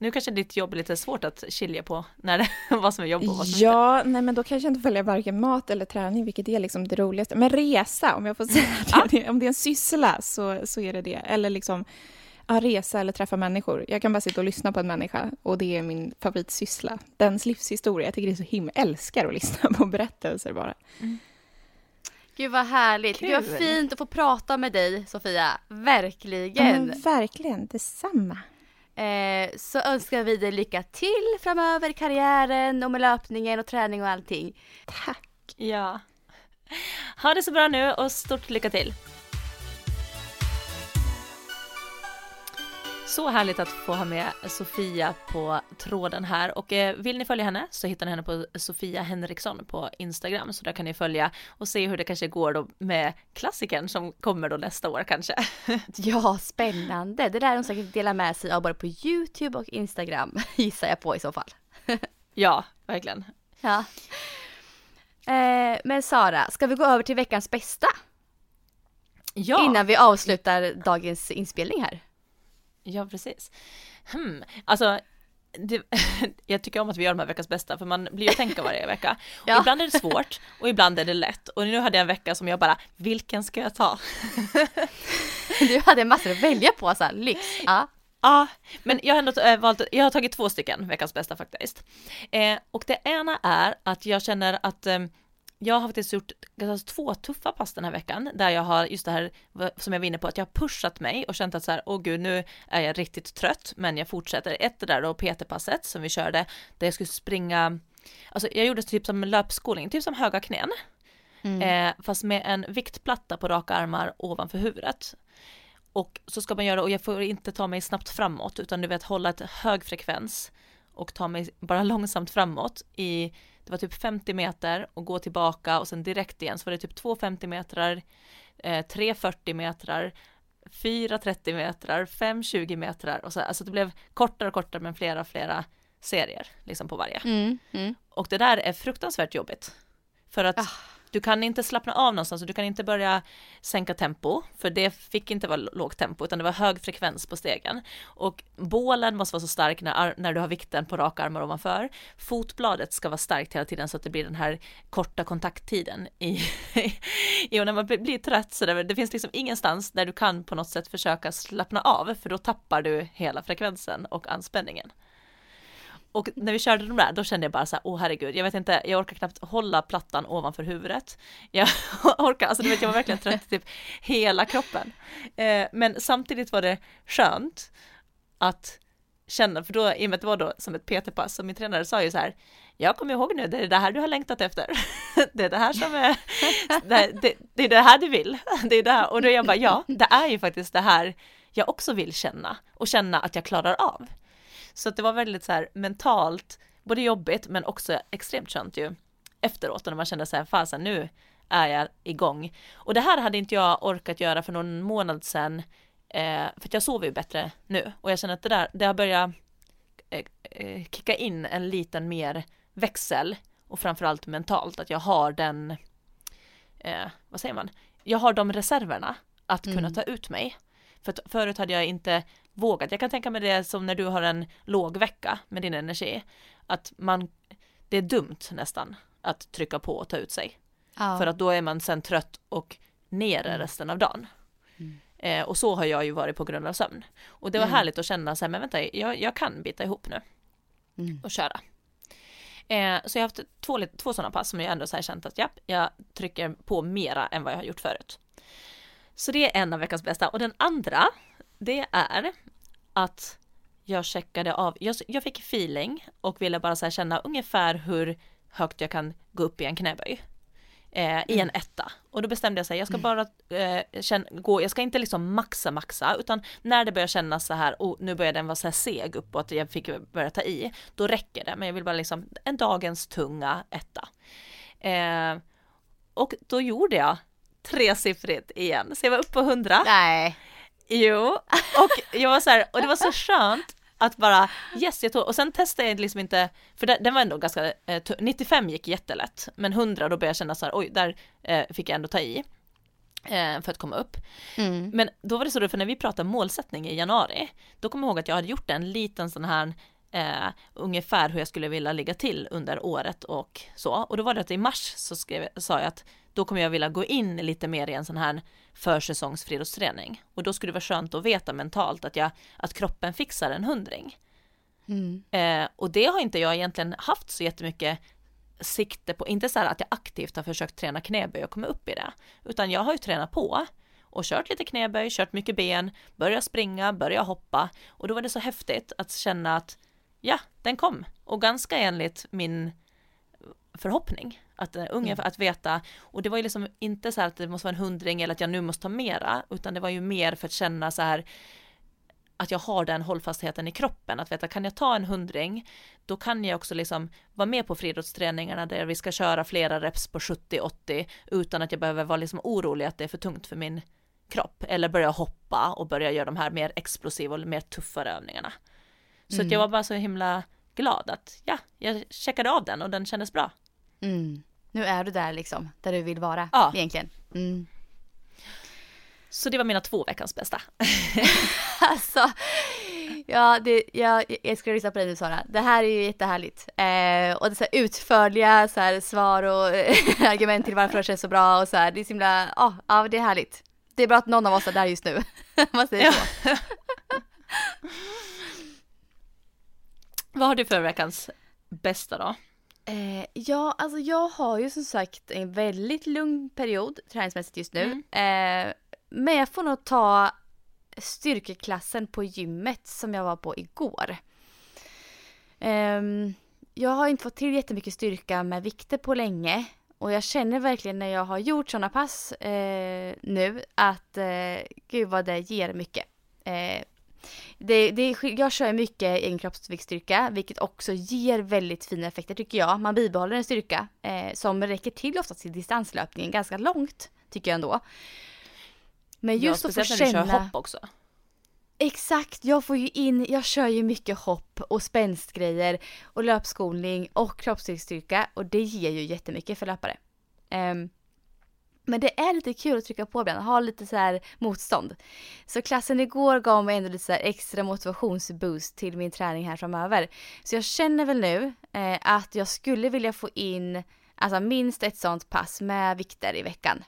Speaker 2: Nu kanske ditt jobb är lite svårt att skilja på när det, vad som är jobb och vad som
Speaker 3: Ja, nej men då kanske jag inte följer varken mat eller träning, vilket är liksom det roligaste. Men resa, om jag får säga det, om det är en syssla så, så är det det. Eller liksom ja, resa eller träffa människor. Jag kan bara sitta och lyssna på en människa och det är min favoritsyssla. Dens livshistoria, jag tycker det är så himla, älskar att lyssna på berättelser bara. Mm.
Speaker 1: Gud vad härligt. Kul. Gud vad fint att få prata med dig Sofia. Verkligen.
Speaker 3: Ja, verkligen, detsamma.
Speaker 1: Eh, så önskar vi dig lycka till framöver i karriären och med löpningen och träning och allting.
Speaker 3: Tack.
Speaker 2: Ja. Ha det så bra nu och stort lycka till. Så härligt att få ha med Sofia på tråden här och eh, vill ni följa henne så hittar ni henne på Sofia Henriksson på Instagram så där kan ni följa och se hur det kanske går då med klassikern som kommer då nästa år kanske.
Speaker 1: Ja, spännande. Det där hon säkert dela med sig av både på YouTube och Instagram gissar jag på i så fall.
Speaker 2: Ja, verkligen.
Speaker 1: Ja. Eh, men Sara, ska vi gå över till veckans bästa?
Speaker 2: Ja.
Speaker 1: Innan vi avslutar dagens inspelning här.
Speaker 2: Ja, precis. Hmm. Alltså, det, jag tycker om att vi gör de här veckans bästa för man blir ju att tänka varje vecka. ja. Ibland är det svårt och ibland är det lätt. Och nu hade jag en vecka som jag bara, vilken ska jag ta?
Speaker 1: du hade massor att välja på, så här, lyx. Ja.
Speaker 2: Ja, men jag har ändå äh, valt, jag har tagit två stycken veckans bästa faktiskt. Eh, och det ena är att jag känner att eh, jag har faktiskt gjort två tuffa pass den här veckan där jag har just det här som jag var inne på att jag har pushat mig och känt att så här, åh gud, nu är jag riktigt trött, men jag fortsätter. Ett det där då PT-passet som vi körde där jag skulle springa, alltså jag gjorde typ som löpskolning, typ som höga knän, mm. eh, fast med en viktplatta på raka armar ovanför huvudet. Och så ska man göra, och jag får inte ta mig snabbt framåt, utan du vet hålla ett hög frekvens och ta mig bara långsamt framåt i det var typ 50 meter och gå tillbaka och sen direkt igen så var det typ 2 50 metrar, eh, 3 40 metrar, 4 30 metrar, 5 20 metrar och så, alltså det blev kortare och kortare men flera flera serier liksom på varje.
Speaker 1: Mm, mm.
Speaker 2: Och det där är fruktansvärt jobbigt. För att ah. Du kan inte slappna av någonstans och du kan inte börja sänka tempo, för det fick inte vara lågt tempo, utan det var hög frekvens på stegen. Och bålen måste vara så stark när, när du har vikten på raka armar ovanför. Fotbladet ska vara starkt hela tiden så att det blir den här korta kontakttiden i, i och när man blir trött så det, det finns liksom ingenstans där du kan på något sätt försöka slappna av, för då tappar du hela frekvensen och anspänningen. Och när vi körde de där, då kände jag bara så här, åh herregud, jag vet inte, jag orkar knappt hålla plattan ovanför huvudet. Jag orkar, alltså du vet, jag var verkligen trött i typ hela kroppen. Eh, men samtidigt var det skönt att känna, för då, i och med att det var då som ett PT-pass, så min tränare sa ju så här, jag kommer ihåg nu, det är det här du har längtat efter. Det är det här som är, det, det, det är det här du vill. Det är det här, och då jag bara, ja, det är ju faktiskt det här jag också vill känna och känna att jag klarar av. Så att det var väldigt så här mentalt, både jobbigt men också extremt skönt ju efteråt när man kände så här, fasen nu är jag igång. Och det här hade inte jag orkat göra för någon månad sedan, eh, för att jag sover ju bättre nu och jag känner att det där, det har börjat eh, eh, kicka in en liten mer växel och framförallt mentalt att jag har den, eh, vad säger man, jag har de reserverna att kunna mm. ta ut mig. För förut hade jag inte vågat. Jag kan tänka mig det som när du har en låg vecka med din energi. Att man, det är dumt nästan att trycka på och ta ut sig. Ja. För att då är man sen trött och nere mm. resten av dagen. Mm. Eh, och så har jag ju varit på grund av sömn. Och det var mm. härligt att känna så här, men vänta, jag, jag kan bita ihop nu. Mm. Och köra. Eh, så jag har haft två, två sådana pass som jag ändå så här känt att ja, jag trycker på mera än vad jag har gjort förut. Så det är en av veckans bästa. Och den andra, det är att jag checkade av, jag, jag fick feeling och ville bara så känna ungefär hur högt jag kan gå upp i en knäböj. Eh, I en mm. etta. Och då bestämde jag sig, jag ska mm. bara eh, känna, gå, jag ska inte liksom maxa maxa, utan när det börjar kännas så här, och nu börjar den vara så här seg uppåt, jag fick börja ta i, då räcker det. Men jag vill bara liksom, en dagens tunga etta. Eh, och då gjorde jag tresiffrigt igen, så jag var uppe på hundra.
Speaker 1: Nej.
Speaker 2: Jo, och jag var så här, och det var så skönt att bara yes, jag tog, och sen testade jag liksom inte, för det, den var ändå ganska, eh, 95 gick jättelätt, men 100 då började jag känna så här, oj, där eh, fick jag ändå ta i. eh, för att komma upp.
Speaker 1: Mm.
Speaker 2: Men då var det så, för när vi pratade målsättning i januari, då kommer jag ihåg att jag hade gjort en liten sån här eh, ungefär hur jag skulle vilja ligga till under året och så. Och då var det att i mars så skrev, sa jag att då kommer jag vilja gå in lite mer i en sån här försäsongsfriidrottsträning. Och då skulle det vara skönt att veta mentalt att, jag, att kroppen fixar en hundring.
Speaker 1: Mm.
Speaker 2: Eh, och det har inte jag egentligen haft så jättemycket sikte på, inte så här att jag aktivt har försökt träna knäböj och komma upp i det, utan jag har ju tränat på och kört lite knäböj, kört mycket ben, börjat springa, börjat hoppa och då var det så häftigt att känna att ja, den kom och ganska enligt min förhoppning att uh, ungefär att veta och det var ju liksom inte så här att det måste vara en hundring eller att jag nu måste ta mera utan det var ju mer för att känna så här att jag har den hållfastheten i kroppen, att veta kan jag ta en hundring, då kan jag också liksom vara med på friidrottsträningarna där vi ska köra flera reps på 70-80 utan att jag behöver vara liksom orolig att det är för tungt för min kropp eller börja hoppa och börja göra de här mer explosiva och mer tuffare övningarna. Så
Speaker 1: Mm.
Speaker 2: att jag var bara så himla glad att ja, jag checkade av den och den kändes bra.
Speaker 1: Mm. Nu är du där liksom, där du vill vara
Speaker 2: Ja.
Speaker 1: egentligen. Mm.
Speaker 2: Så det var mina två veckans bästa.
Speaker 1: Alltså, ja, det, jag, jag ska lyssna på dig nu Sara. Det här är ju jättehärligt. Eh, och det så utförliga så här, svar och argument till varför det känns så bra och så här. Det är så himla, ja, ja det är härligt. Det är bra att någon av oss är där just nu. Man säger så.
Speaker 2: Vad har du för veckans bästa då?
Speaker 1: Eh, ja, alltså jag har ju som sagt en väldigt lugn period träningsmässigt just nu.
Speaker 2: Mm.
Speaker 1: Eh, men jag får nog ta styrkeklassen på gymmet som jag var på igår. Ehm, jag har inte fått till jättemycket styrka med vikter på länge. Och jag känner verkligen när jag har gjort sådana pass eh, nu att eh, gud vad det ger mycket. Det, det, jag kör mycket egen kroppsviktstyrka vilket också ger väldigt fina effekter tycker jag. Man bibehåller en styrka eh, som räcker till oftast till distanslöpningen ganska långt tycker jag ändå. Men just
Speaker 2: ja,
Speaker 1: att få
Speaker 2: speciellt när du
Speaker 1: känna...
Speaker 2: kör hopp också.
Speaker 1: Exakt, jag får ju in, jag kör ju mycket hopp och spänstgrejer och löpskolning och kroppsstyrka och det ger ju jättemycket för löpare. Ehm, men det är lite kul att trycka på ibland, ha lite så här motstånd. Så klassen igår gav mig ändå lite så här extra motivationsboost till min träning här framöver. Så jag känner väl nu eh, att jag skulle vilja få in alltså minst ett sånt pass med vikter i veckan.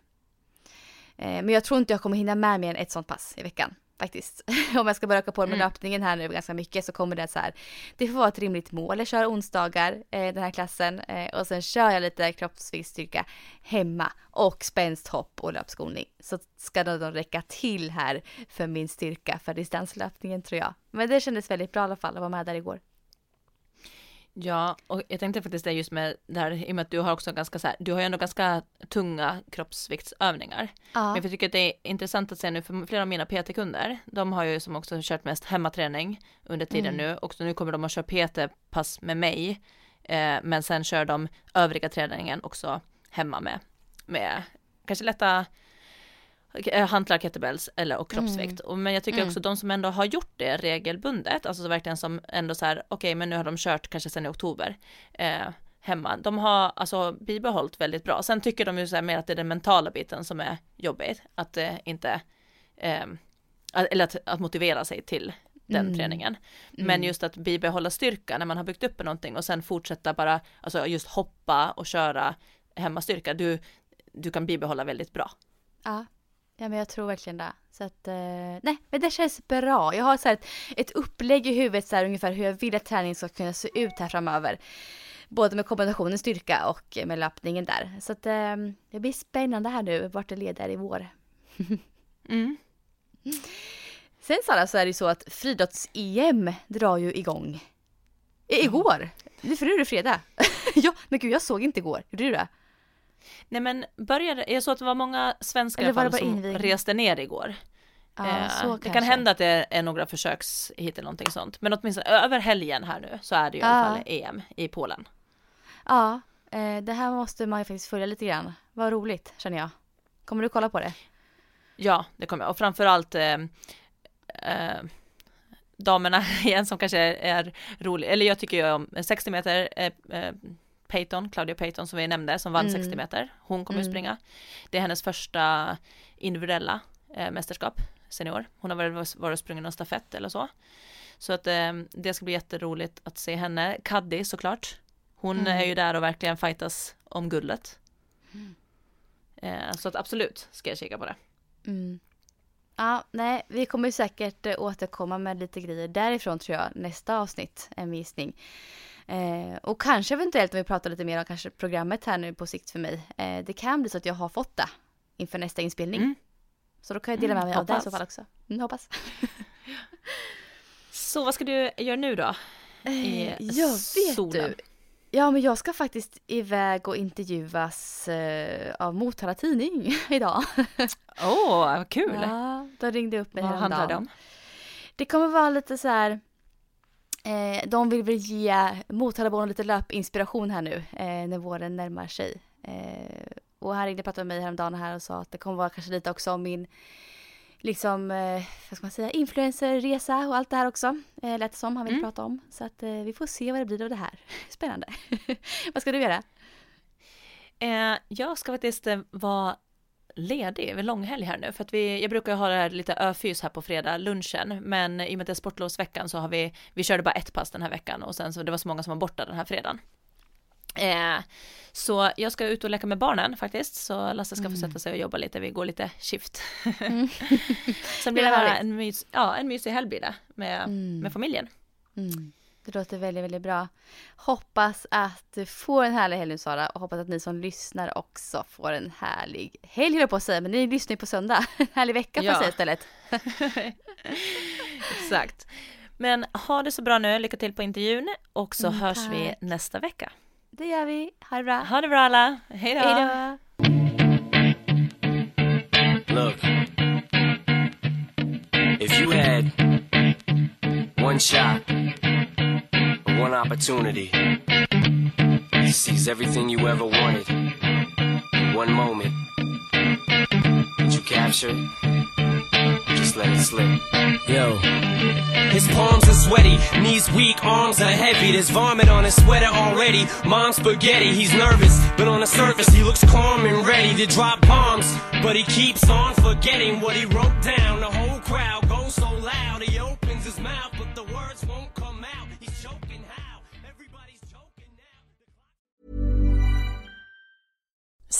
Speaker 1: Eh, men jag tror inte jag kommer hinna med mer än ett sånt pass i veckan faktiskt. Om jag ska börja öka på med
Speaker 2: Mm.
Speaker 1: löpningen här nu ganska mycket så kommer det så här. Det får vara ett rimligt mål. Jag kör onsdagar eh, den här klassen eh, och sen kör jag lite kroppsviktsstyrka hemma och spänsthopp och löpskolning. Så ska det då räcka till här för min styrka för distanslöpningen tror jag. Men det kändes väldigt bra i alla fall att vara med där igår.
Speaker 2: Ja, och jag tänkte faktiskt det just med det här, i och med att du har också ganska så här, du har ju ändå ganska tunga kroppsviktsövningar.
Speaker 1: Ja.
Speaker 2: Men jag tycker att det är intressant att se nu, för flera av mina PT-kunder, de har ju som också kört mest hemmaträning under tiden
Speaker 1: Mm.
Speaker 2: nu, och så nu kommer de att köra PT-pass med mig, eh, men sen kör de övriga träningen också hemma med, med kanske lätta hantlar, kettlebells eller och kroppsvikt. Och, men jag tycker
Speaker 1: Mm.
Speaker 2: också de som ändå har gjort det regelbundet, alltså så verkligen som ändå så här, okej men nu har de kört kanske sen i oktober eh, hemma, de har alltså bibehållit väldigt bra. Sen tycker de ju så här mer att det är den mentala biten som är jobbigt, att det inte, eh, eller att, att motivera sig till den
Speaker 1: Mm.
Speaker 2: träningen. Men
Speaker 1: Mm.
Speaker 2: just att bibehålla styrka när man har byggt upp någonting och sen fortsätta bara, alltså just hoppa och köra hemmastyrka, du, du kan bibehålla väldigt bra.
Speaker 1: Ja. Ja, men jag tror verkligen det. Så att, eh, nej, men det känns bra. Jag har så ett, ett upplägg i huvudet så här ungefär hur jag vill att träningen ska kunna se ut här framöver. Både med kombinationen styrka och med löpningen där. Så att eh, det blir spännande här nu vart det leder i vår.
Speaker 2: Mm.
Speaker 1: Sen Sara så är det ju så att friidrotts-EM drar ju igång. I, igår! Nu för nu är det fredag. ja, men gud jag såg inte igår. Gjorde du det?
Speaker 2: Nej men började, jag såg att det var många svenskar
Speaker 1: var
Speaker 2: som
Speaker 1: invigning?
Speaker 2: reste ner igår.
Speaker 1: Ja,
Speaker 2: Eh, det kan hända att det är några försöks hit eller någonting sånt. Men åtminstone över helgen här nu så är det ju i alla
Speaker 1: Ja.
Speaker 2: fall EM i Polen.
Speaker 1: Ja, eh, det här måste man ju faktiskt följa lite grann. Vad roligt känner jag. Kommer du kolla på det?
Speaker 2: Ja, det kommer jag. Och framförallt eh, eh, damerna igen som kanske är rolig. Eller jag tycker ju om 60 meter eh, Peyton, Claudia Peyton som vi nämnde, som vann
Speaker 1: Mm.
Speaker 2: 60 meter. Hon kommer
Speaker 1: Mm.
Speaker 2: springa. Det är hennes första individuella eh, mästerskap, senior. Hon har väl varit och sprungit någon stafett eller så. Så att eh, det ska bli jätteroligt att se henne. Kaddi såklart. Hon
Speaker 1: Mm.
Speaker 2: är ju där och verkligen fightas om guldet. Eh, så att absolut ska jag kika på det.
Speaker 1: Mm. Ja, nej, vi kommer säkert eh, återkomma med lite grejer därifrån tror jag, nästa avsnitt, en visning. Eh, och kanske eventuellt om vi pratar lite mer om kanske programmet här nu på sikt för mig. Eh, det kan bli så att jag har fått det inför nästa inspelning.
Speaker 2: Mm.
Speaker 1: Så då kan jag dela med
Speaker 2: Mm,
Speaker 1: mig av det i så fall också. Mm, hoppas.
Speaker 2: Så vad ska du göra nu då? I
Speaker 1: Eh, jag vet
Speaker 2: solen.
Speaker 1: du. Ja, men jag ska faktiskt iväg och intervjuas eh, av Motala Tidning idag.
Speaker 2: Åh, vad kul!
Speaker 1: Ja, de ringde upp mig
Speaker 2: vad handlar det om?
Speaker 1: Det kommer vara lite så här. Eh, de vill väl ge Motalaborna lite löpinspiration här nu eh, när våren närmar sig. Eh, och han ringde och pratade med mig häromdagen här och sa att det kommer vara kanske lite också om min liksom, eh, vad ska man säga, influencerresa och allt det här också. Eh, lät som han ville
Speaker 2: Mm.
Speaker 1: prata om. Så att eh, vi får se vad det blir av det här. Spännande. vad ska du göra?
Speaker 2: Eh, jag ska faktiskt eh, vara ledig över långhelg här nu för att vi, jag brukar ha det här lite öfys här på fredag lunchen men i och med att det är sportlovsveckan så har vi, vi körde bara ett pass den här veckan och sen så det var så många som var borta den här fredagen. Eh, så jag ska ut och leka med barnen faktiskt så Lasse ska få sätta sig och jobba lite, vi går lite skift. sen blir det
Speaker 1: Det är
Speaker 2: bara
Speaker 1: härligt.
Speaker 2: en, mys, ja, en mysig helg blir det med,
Speaker 1: Mm.
Speaker 2: med familjen.
Speaker 1: Mm. Det låter väldigt, väldigt bra. Hoppas att du får en härlig helg nu Sara och hoppas att ni som lyssnar också får en härlig helg höll på att säga, men ni lyssnar ju på söndag. En härlig vecka får jag
Speaker 2: Ja.
Speaker 1: säga istället.
Speaker 2: Exakt. Men ha det så bra nu, lycka till på intervjun och så
Speaker 1: Mm,
Speaker 2: hörs vi nästa vecka.
Speaker 1: Det gör vi. Ha det bra.
Speaker 2: Ha det bra alla, hej då!
Speaker 4: Look, if you had one shot, one opportunity to seize everything you ever wanted in one moment, would you capture it? Just let it slip. Yo. His palms are sweaty, knees weak, arms are heavy. There's vomit on his sweater already. Mom's spaghetti, he's nervous, but on the surface he looks calm and ready to drop bombs. But he keeps on forgetting what he wrote down. The whole crowd goes so loud, he opens his mouth, but the words